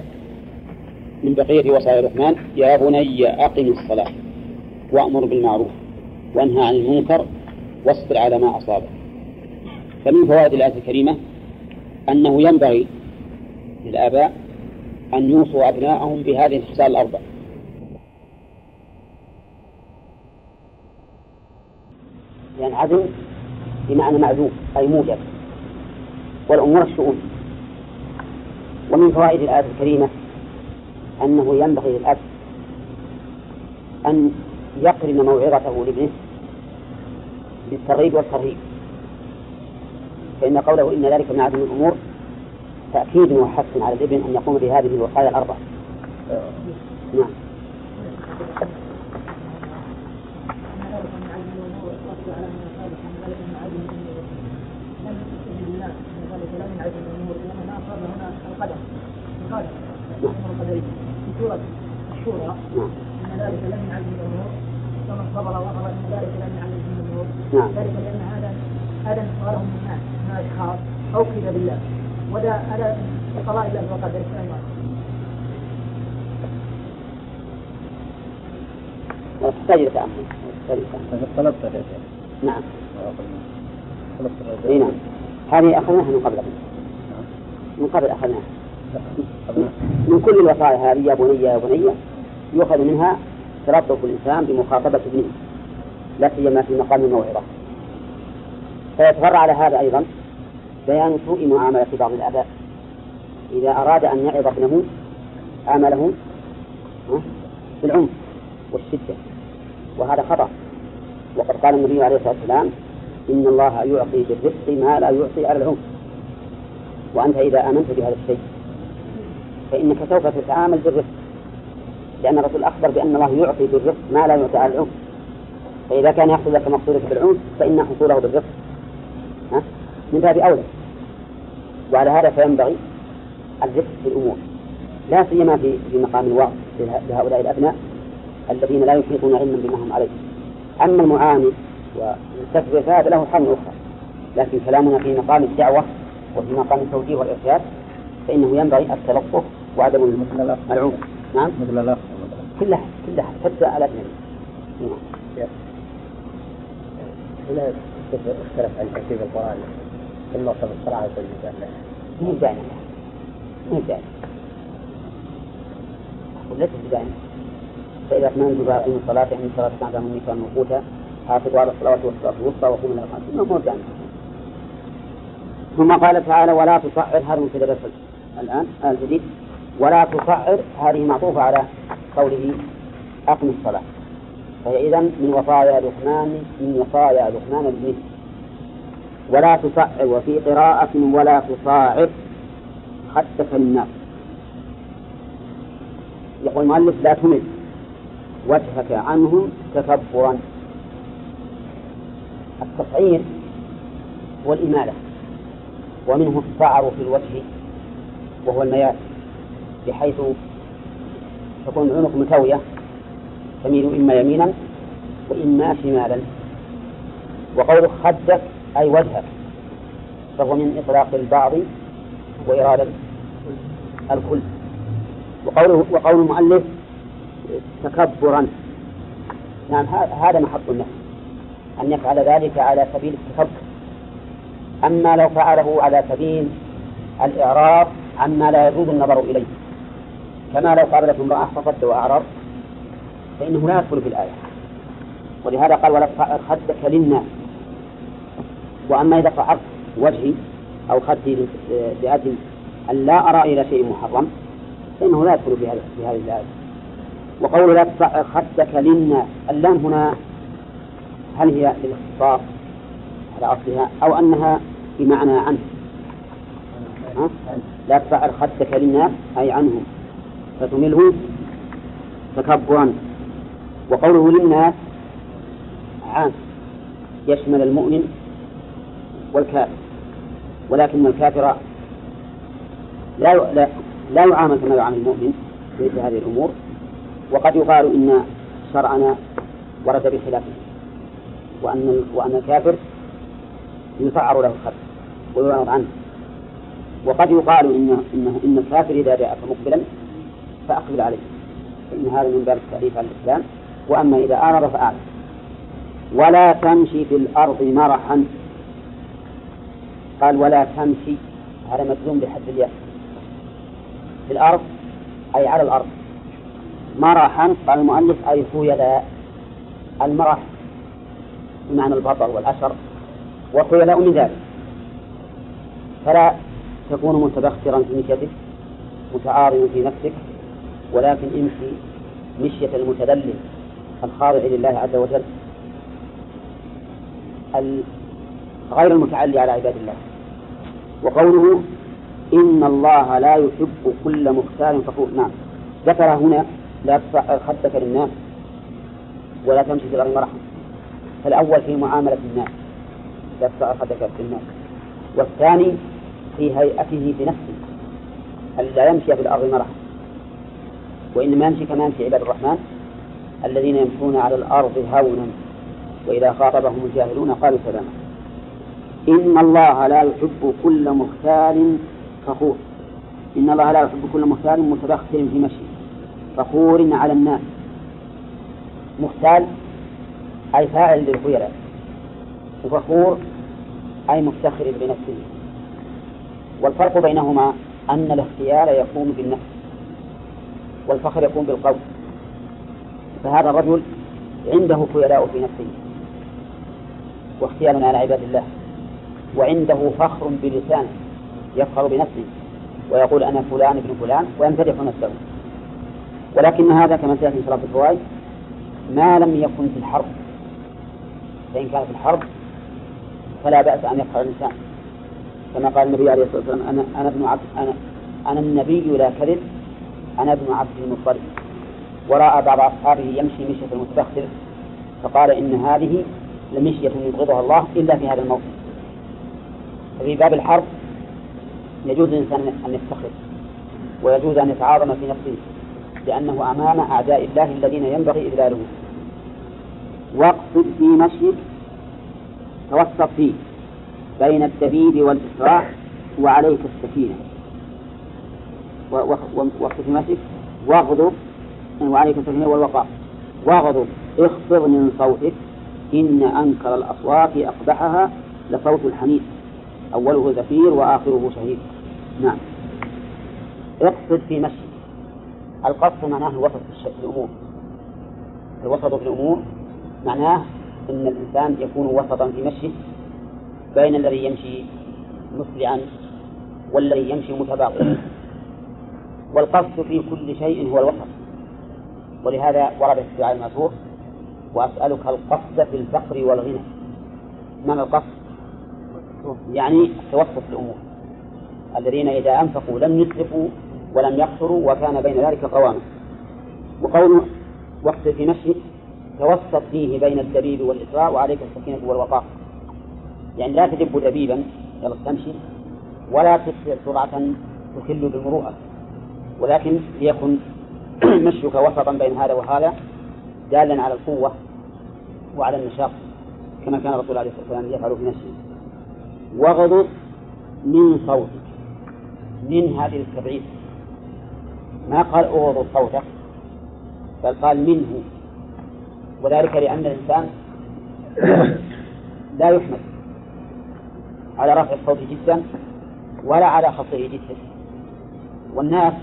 من بقية وصايا الرحمن يا بني أقم الصلاة وأمر بالمعروف وانهى عن المنكر واصبر على ما أصابك. فمن فوائد الآية الكريمة أنه ينبغي للآباء أن يوصوا أبناءهم بهذه الخصال الأربع. يعني عدم بمعنى معذوب أي موجب. والأمور الشؤون. ومن فوائد الآية الكريمة أنه ينبغي للأب أن يقرن موعظته لابنه بالترغيب والترهيب. فإن قوله إن ذلك من عدم الأمور تأكيد وحث على الابن أن يقوم بهذه الوصايا الأربع نعم في سورة الشورى أن ذلك لم يعلم الأمور فمن صبر وغفر أن ذلك لم يعلم الأمور ذلك لأن هذا هذا انتقالهم من أو كذا بالله وذا هذا بقضاء الله تحتاج إلى تأمل طلبت نعم. إي نعم. هذه أخذناها من قبل. من قبل أخذناها. من كل الوصايا هذه يا بني يا بني يؤخذ منها تلطف الإنسان بمخاطبة ابنه. لا سيما في مقام الموعظة. فيتفرع على هذا أيضا بيان سوء معاملة بعض الآباء. إذا أراد أن يعظ ابنه عامله بالعنف والشدة. وهذا خطأ. وقد قال النبي عليه الصلاة والسلام إن الله يعطي بالرفق ما لا يعطي على العنف. وأنت إذا آمنت بهذا الشيء فإنك سوف تتعامل بالرفق لأن الرسول أخبر بأن الله يعطي بالرفق ما لا يعطي على العنف. فإذا كان يحصل لك مقصودك بالعنف فإن حصوله بالرفق. من باب أولى وعلى هذا فينبغي الرفق في الأمور. لا سيما في في مقام الوعظ لهؤلاء الأبناء الذين لا يحيطون علما بما هم عليه. أما المعاند والمستكبر فهذا له حال أخرى. لكن كلامنا في مقام الدعوة وفي مقام التوجيه والإرشاد فإنه ينبغي التلطف وعدم العنف نعم. مثل الأخ كلها كلها. حتى على ابنه نعم. هنا اختلف عن ترتيب القرآن في الموصف الصلاة والسلام مو دائما مو دائما وليس دائما فإذا أتممت باقيم الصلاة يعني الصلاة كانت من النساء موقوتا حافظوا على الصلوات والصلاة الوسطى وقوموا لها قانتين مو دائما ثم قال تعالى ولا تصعر هذا مبتدا الآن الجديد ولا تصعر هذه معطوفة على قوله أقم الصلاة. فهي إذا من وصايا لقمان من وصايا لقمان ابنه ولا تصعر وفي قراءة ولا تصاعر خدك للناس يقول المؤلف لا تمد وجهك عنهم تكبرا. التصعير هو الإمالة. ومنه الصعر في الوجه وهو الميال بحيث تكون العنق متوية. تميل إما يمينا وإما شمالا. وقوله خدك أي وجهك فهو من إطلاق البعض وإرادة الكل. وقوله وقول المؤلف تكبرا. نعم هذا محط النفس أن يفعل ذلك على سبيل التكبر أما لو فعله على سبيل الإعراض عما لا يجوز النظر إليه. كما لو قابلت امرأة فصد وأعرض. فإنه لا يدخل في الآية. ولهذا قال ولا خدك للناس وأما إذا صعرت وجهي أو خدي بأجل أن لا أرى إلى شيء محرم فإنه لا يدخل في هذه الآية. وقول لا تصعر خدك للناس اللام هنا هل هي للاختصاص على أصلها أو أنها بمعنى عنه؟ ها؟ لا تصعر خدك للناس أي عنهم. فتمله تكبرا. وقوله للناس عام يشمل المؤمن والكافر ولكن الكافر لا لا, يعامل كما يعامل المؤمن في هذه الأمور وقد يقال إن شرعنا ورد بخلافه وأن وأن الكافر يسعر له الخلق ويعرض عنه. وقد يقال إن إن إن الكافر إذا جاءك مقبلا فأقبل عليه فإن هذا من باب التأليف على الإسلام. وأما إذا أعرض فأعرض. ولا تمشي في الأرض مرحا. قال ولا تمشي. هذا مجزوم بحد الياء. في الأرض أي على الأرض. مرحا قال المؤلف أي خيلاء المرح بمعنى البطر والأشر وخيلاء من ذلك. فلا تكون متبخترا في مشيتك متعارضا في نفسك ولكن امشي مشية المتذلل. الخاضع لله عز وجل غير المتعلي على عباد الله. وقوله إن الله لا يحب كل مختال فخور. نعم. ذكر هنا لا تصعر خدك للناس ولا تمشي في الأرض مرحا. فالأول في معاملة الناس. لا تصعر خدك للناس والثاني في هيئته بنفسه ألا يمشي في الأرض مرحا. وإنما يمشي كما يمشي عباد الرحمن. الذين يمشون على الأرض هونا وإذا خاطبهم الجاهلون قالوا سلاما إن الله لا يحب كل مختال فخور. إن الله لا يحب كل مختال متبختر في مشي فخور على الناس. مختال أي فاعل للخيلاء وفخور أي مفتخر بنفسه. والفرق بينهما أن الاختيار يكون بالنفس والفخر يكون بالقول. فهذا الرجل عنده خيلاء في نفسه واختيار على عباد الله وعنده فخر بلسانه يفخر بنفسه ويقول أنا فلان ابن فلان ويمتدح نفسه. ولكن هذا كما سيأتي في صلاة الفوائد ما لم يكن في الحرب فإن كان في الحرب فلا بأس أن يفخر الإنسان. كما قال النبي عليه الصلاة والسلام أنا أنا ابن عبد أنا أنا النبي لا كذب أنا ابن عبد المطلب. ورأى بعض أصحابه يمشي مشية المتبختر فقال إن هذه لمشية يبغضها الله إلا في هذا الموطن ففي باب الحرب يجوز للإنسان أن يفتخر ويجوز أن يتعاظم في نفسه لأنه أمام أعداء الله الذين ينبغي إذلالهم واقصد في مشيك توسط فيه بين الدبيب والإسراع وعليك السكينة واقصد في مشيك واغضب وعليك السكينة والوقار. واغضب اخفض من صوتك. إن أنكر الأصوات أقبحها لصوت الحميد أوله زفير وآخره شهيد. نعم. اقصد في مشي القصد معناه الوسط في الأمور. الوسط في الأمور معناه أن الإنسان يكون وسطا في مشيه بين الذي يمشي مسرعا والذي يمشي متباطئا والقصد في كل شيء هو الوسط. ولهذا ورد في الدعاء المأثور وأسألك القصد في الفقر والغنى. ما القصد؟ يعني التوسط الأمور. الذين إذا أنفقوا لم يسرفوا ولم يقصروا وكان بين ذلك قواما. وقول وقت في مشي توسط فيه بين الدبيب والإسراء وعليك السكينة والوقار. يعني لا تدب دبيبا يلا تمشي ولا تسرع سرعة تخل بالمروءة ولكن ليكن (clears throat) مشيك وسطا بين هذا وهذا دالا على القوة وعلى النشاط كما كان الرسول عليه الصلاة والسلام يفعل في نفسه. واغضض من صوتك من هذه التبعيد ما قال اغضض صوتك بل قال منه. وذلك لأن الإنسان (clears throat) لا يحمد على رفع الصوت جدا ولا على خفضه جدا. والناس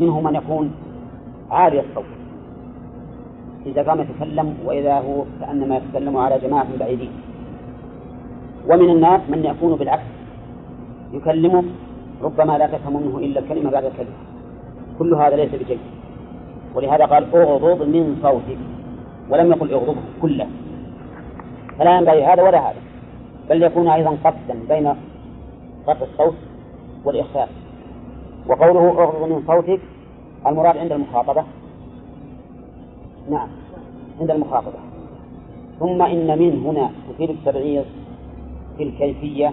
منهم من يكون عالي الصوت. إذا قام يتكلم وإذا هو كأنما يتكلم على جماعة بعيدين. ومن الناس من يكون بالعكس يكلمه ربما لا تفهم منه إلا الكلمة بعد الكلمة. كل هذا ليس بجيد. ولهذا قال اغضض من صوتك. ولم يقل اغضضه كله. فلا ينبغي هذا ولا هذا. بل يكون أيضا قصدا بين رفع الصوت والإخفاء. وقوله اغضض من صوتك المراد عند المخاطبة. نعم عند المخاطبة. ثم إن من هنا تفيد التبعيض في الكيفية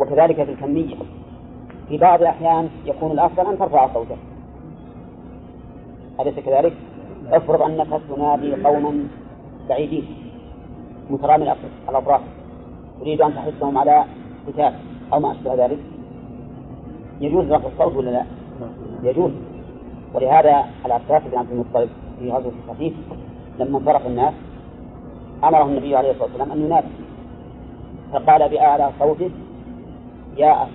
وكذلك في الكمية في بعض الأحيان يكون الأفضل أن ترفع صوتك. أليس كذلك؟ افرض أنك تنادي قوما بعيدين مترامي الأطراف تريد أن تحثهم على قتال أو ما أشبه ذلك؟ يجوز رفع الصوت ولا لا؟ يجوز. ولهذا العباس بن عبد المطلب في غزوة الخفيف لما انصرف الناس أمره النبي عليه الصلاة والسلام أن ينادي. فقال بأعلى صوته يا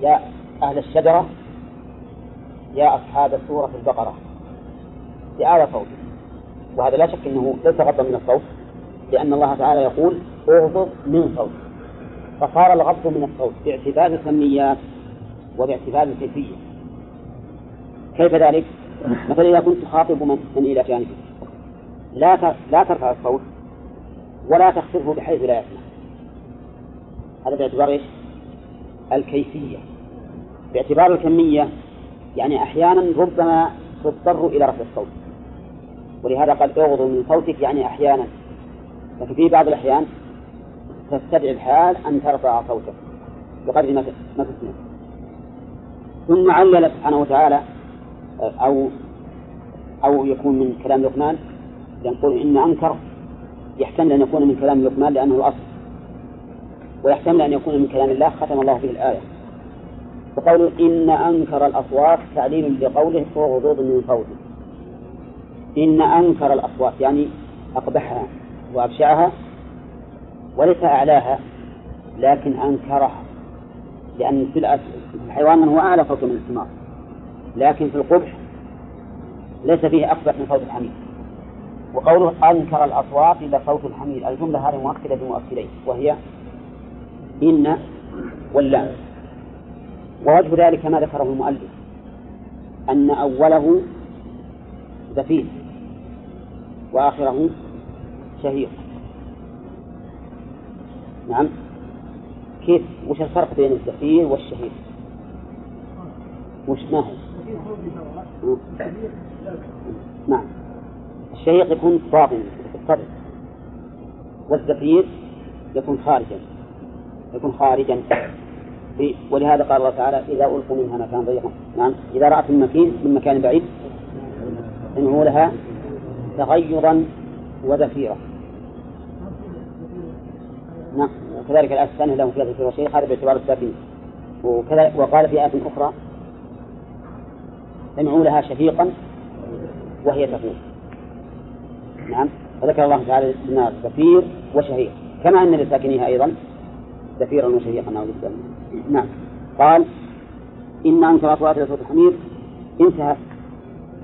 يا أهل الشجرة يا أصحاب سورة البقرة. بأعلى صوته. وهذا لا شك أنه ليس غضا من الصوت لأن الله تعالى يقول اغضض من صوت فصار الغض من الصوت باعتبار الكميات وباعتبار الكيفية كيف ذلك؟ مثلا إذا كنت تخاطب من, من إلى جانبك. لا لا ترفع الصوت ولا تخفضه بحيث لا يسمع. هذا باعتبار إيش؟ الكيفية. باعتبار الكمية يعني أحيانا ربما تضطر إلى رفع الصوت. ولهذا قال اغضوا من صوتك يعني أحيانا. لكن في بعض الأحيان تستدعي الحال أن ترفع صوتك بقدر ما تسمع. ثم علل سبحانه وتعالى أو أو يكون من كلام لقمان يقول إن أنكر يحتمل أن يكون من كلام لقمان لأنه الأصل. ويحتمل أن يكون من كلام الله ختم الله به الآية. وقوله إن أنكر الأصوات تعليل لقوله اغضض من صوته إن أنكر الأصوات يعني أقبحها وأبشعها وليس أعلاها لكن أنكرها. لأن السلعة الحيوان من هو أعلى صوتا من الحمار. لكن في القبح ليس فيه أقبح من صوت الحمير. وقوله أنكر الأصوات إلى صوت الحمير الجملة هذه مؤكدة بمؤكدين وهي إن واللام ووجه ذلك ما ذكره المؤلف أن أوله زفير وآخره شهيق. نعم. كيف وش الفرق بين الزفير والشهيق وش ما هو؟ نعم. الشهيق يكون باطنا في والزفير يكون خارجا يكون خارجا. ولهذا قال الله تعالى إذا ألقوا منها مكان ضيقا نعم. إذا رأت من مكان من مكان بعيد سمعوا لها تغيرا وزفيرا. نعم. وكذلك الآية لهم فيها ذكر وشيء هذا باعتبار الساكنين وكذا وقال في آية أخرى سمعوا لها شفيقا وهي تقول نعم. وذكر الله تعالى لنا زفير وشهيق كما أن لساكنيها أيضا زفيرا وشهيقا نعوذ بالله نعم. قال إن أنكر أصوات لصوت الحمير انتهت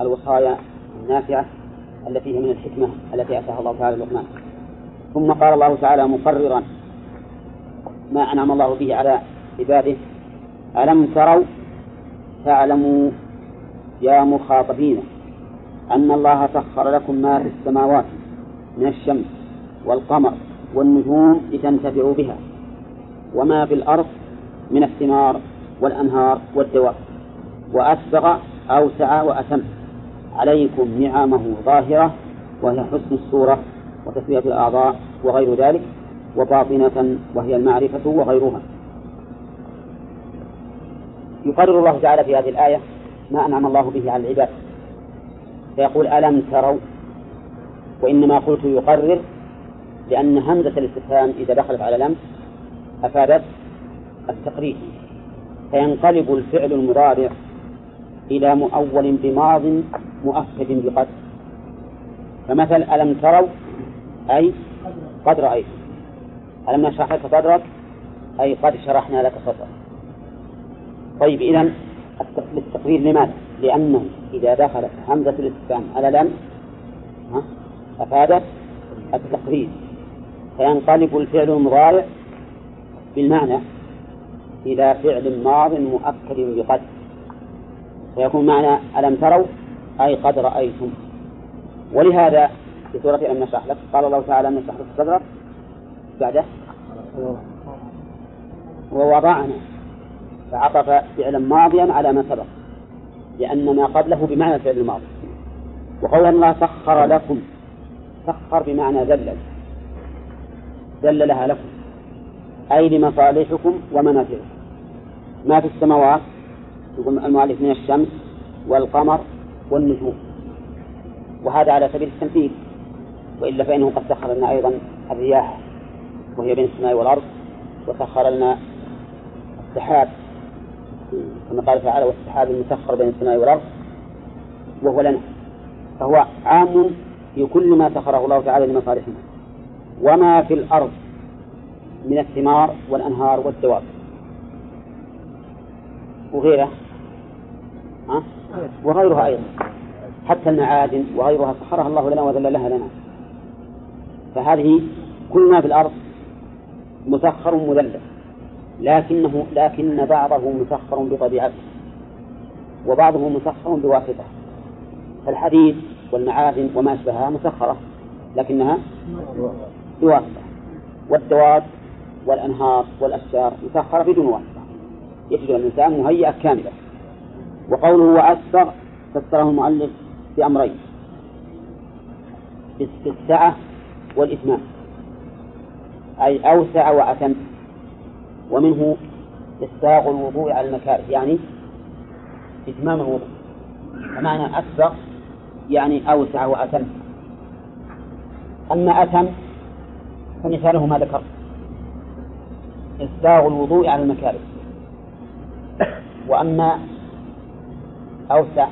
الوصايا النافعة التي هي من الحكمة التي أتاها الله تعالى لقمان. ثم قال الله تعالى مقررا ما أنعم الله به على عباده. ألم تروا؟ تعلموا يا مخاطبين أن الله سخر لكم ما في السماوات من الشمس والقمر والنجوم لتنتفعوا بها وما في الأرض من الثمار والأنهار والدواب وأسبغ أوسع وأتم عليكم نعمه ظاهرة وهي حسن الصورة. وتسوية الأعضاء وغير ذلك وباطنة وهي المعرفة وغيرها. يقرر الله تعالى في هذه الآية ما أنعم الله به على العباد. فيقول ألم تروا؟ وإنما قلت يقرر لأن همزة الاستفهام إذا دخلت على لم أفادت التقرير. فينقلب الفعل المضارع إلى مؤول بماض مؤكد بقد فمثل ألم تروا؟ أي قد رأيت ألم نشرح لك صدرك؟ أي قد شرحنا لك صدرك. طيب إذا للتقرير لماذا؟ لأنه إذا دخلت همزة الاستفهام على لم أفادت التقرير فينقلب الفعل المضارع بالمعنى إلى فعل ماض مؤكد بقد فيكون معنى ألم تروا؟ أي قد رأيتم. ولهذا في سورة ألم نشرح لك. قال الله تعالى ألم نشرح لك صدرك بعده. ووضعنا. فعطف فعلا ماضيا على ما سبق. لأن ما قبله بمعنى الفعل الماضي. وقول الله سخر لكم. سخر بمعنى ذلل. ذللها لكم. أي لمصالحكم ومنافعكم. ما في السماوات؟ يقول المؤلف من الشمس والقمر والنجوم. وهذا على سبيل التمثيل. وإلا فإنه قد سخر لنا أيضا الرياح وهي بين السماء والأرض وسخر لنا السحاب. كما قال تعالى والسحاب المسخر بين السماء والأرض وهو لنا. فهو عام في كل ما سخره الله تعالى لمصالحنا. وما في الأرض من الثمار والأنهار والدواب. وغيره ها؟ وغيرها أيضا. حتى المعادن وغيرها سخرها الله لنا وذللها لنا. فهذه كل ما في الأرض مسخر مذلل. لكنه لكن بعضه مسخر بطبيعته وبعضه مسخر بواسطة. فالحديد والمعادن وما أشبهها مسخرة لكنها بواسطة. والدواب والأنهار والأشجار مسخرة بدون واسطة. يجد الإنسان مهيئة كاملة. وقوله وأسبغ فسره المؤلف بأمرين. بالسعة والإتمام. أي أوسع وأتم. ومنه إسباغ الوضوء على المكاره يعني إتمام الوضوء. فمعنى أسبغ يعني أوسع وأتم. أما أتم فمثاله ما ذكر. إسباغ الوضوء على المكاره. وأما أوسع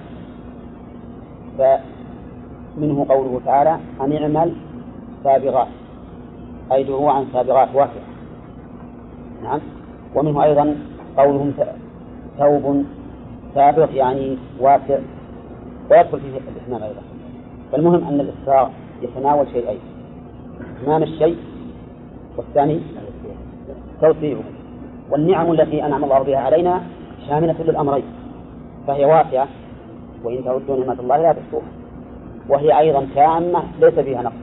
فمنه قوله تعالى أن اعمل سابغات. أي دروعا سابغات واسعة نعم. ومنه أيضا قولهم ثوب سابق يعني واسع. ويدخل فيه الإتمام أيضا. فالمهم أن الإسراء يتناول شيئين إتمام الشيء والثاني توسيعه والنعم التي أنعم الله بها علينا شاملة للأمرين. فهي واسعة وإن تعدوا نعمة الله لا تحصوها وهي أيضا تامة ليس فيها نقص.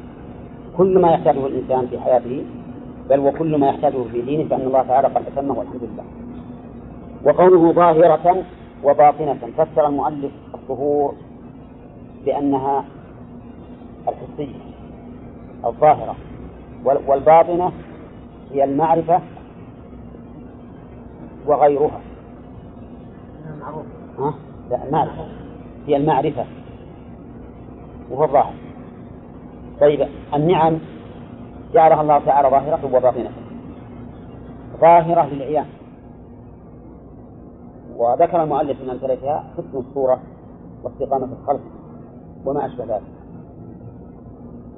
كل ما يحتاجه الإنسان في حياته بل وكل ما يحتاجه في دينه فإن الله تعالى قد أتمه والحمد لله. وقوله ظاهرة وباطنة فسر المؤلف الظهور بأنها الحسية الظاهرة. والباطنة هي المعرفة وغيرها. ها؟ لا المعرفة. هي المعرفة. وهو الظاهر. طيب النعم جعلها الله تعالى ظاهرة وباطنة. ظاهرة للعيان. وذكر المؤلف من أمثلتها حسن الصورة واستقامة الخلق وما أشبه ذلك.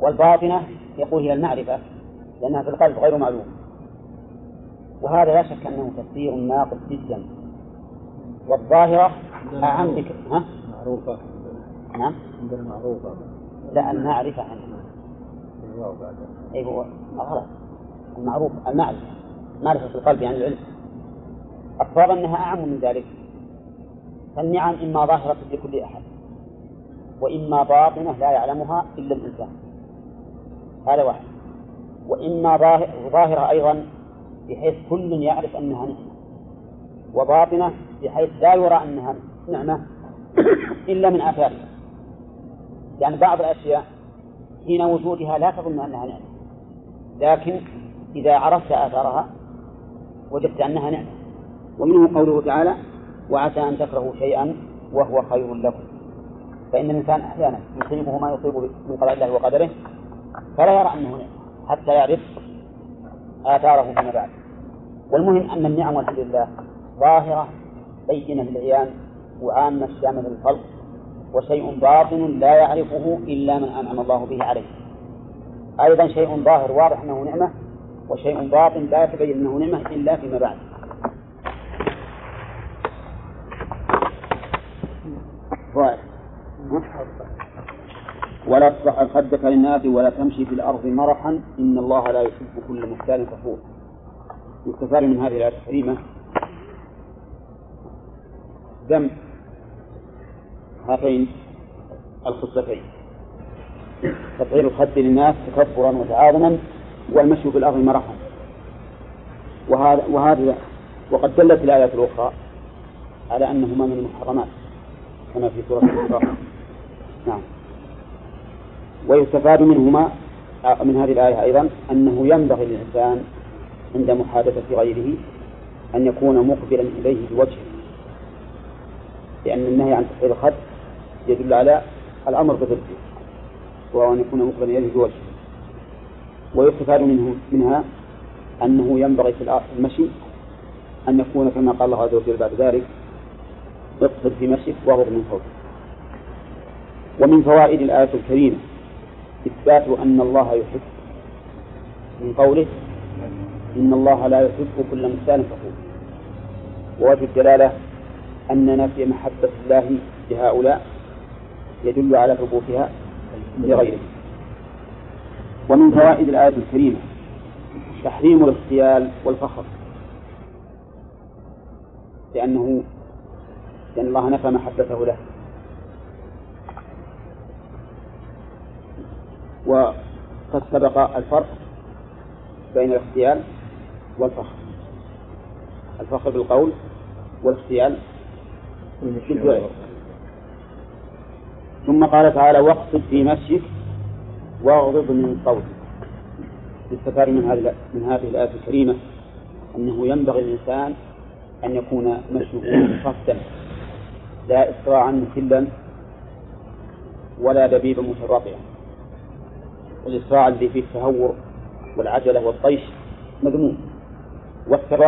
والباطنة يقول هي المعرفة لأنها في القلب غير معلوم وهذا لا شك أنه تفسير ناقص جدا. والظاهرة أعم بك ها؟ معروفة. نعم. عندنا معروفة. لا المعرفة عندنا أي هو غلط المعروف المعرفة معرفة في القلب يعني العلم. الصواب أنها أعم من ذلك. فالنعم إما ظاهرة لكل أحد وإما باطنة لا يعلمها إلا الإنسان. هذا واحد. وإما ظاهرة أيضا بحيث كل يعرف أنها نعمة وباطنة بحيث لا يرى أنها نعمة إلا من آثارها. يعني بعض الأشياء حين وجودها لا تظن أنها نعمة. لكن إذا عرفت آثارها وجدت أنها نعمة. ومنه قوله تعالى وعسى أن تكرهوا شيئا وهو خير لكم. فإن الإنسان أحيانا يصيبه ما يصيب من قضاء الله وقدره فلا يرى أنه نعمة حتى يعرف آثاره فيما بعد. والمهم أن النعم والحمد لله ظاهرة بينة للعيان وعامة شاملة للخلق وشيء باطن لا يعرفه إلا من أنعم الله به عليه. أيضا شيء ظاهر واضح أنه نعمة وشيء باطن لا يتبين أنه نعمة إلا فيما بعد. ولا تصح خدك للناس ولا تمشي في الأرض مرحا. إن الله لا يحب كل مختال فخور يستفاد من هذه الآية الكريمة. ذم هاتين الخصلتين. تطهير الخد للناس تكبرا وتعاظما والمشي في الأرض مرحا. وهذا وهذا وقد دلت الآيات الأخرى على أنهما من المحرمات كما في سورة الإسراء. نعم. ويستفاد منهما من هذه الآية أيضا أنه ينبغي للإنسان عند محادثة غيره أن يكون مقبلا إليه بوجهه لأن النهي عن تحرير الخد يدل على الأمر بضده وهو أن يكون مقبلا إليه بوجهه. ويستفاد منه منها أنه ينبغي في المشي أن يكون كما قال الله عز وجل بعد ذلك اقصد في مشيك واغض من صوتك ومن فوائد الآية الكريمة إثبات أن الله يحب. من قوله إن الله لا يحب كل مختال فخور. ووجه الدلالة أن نفي محبة الله لهؤلاء يدل على ثبوتها لغيره. ومن فوائد الآية الكريمة تحريم الاغتيال والفخر. لأنه لأن الله نفى محبته له. وقد سبق الفرق بين الاغتيال والفخر. الفخر بالقول والاغتيال بالفعل. ثم قال تعالى واقصد في مشيك واغضض من صوتك. يستفاد من هذه من هذه الآية الكريمة أنه ينبغي للإنسان أن يكون مشيه (coughs) خفتا لا إسراعا مخلا ولا دبيبا متراطعا الإسراع الذي فيه التهور والعجلة والطيش مذموم. والتراطع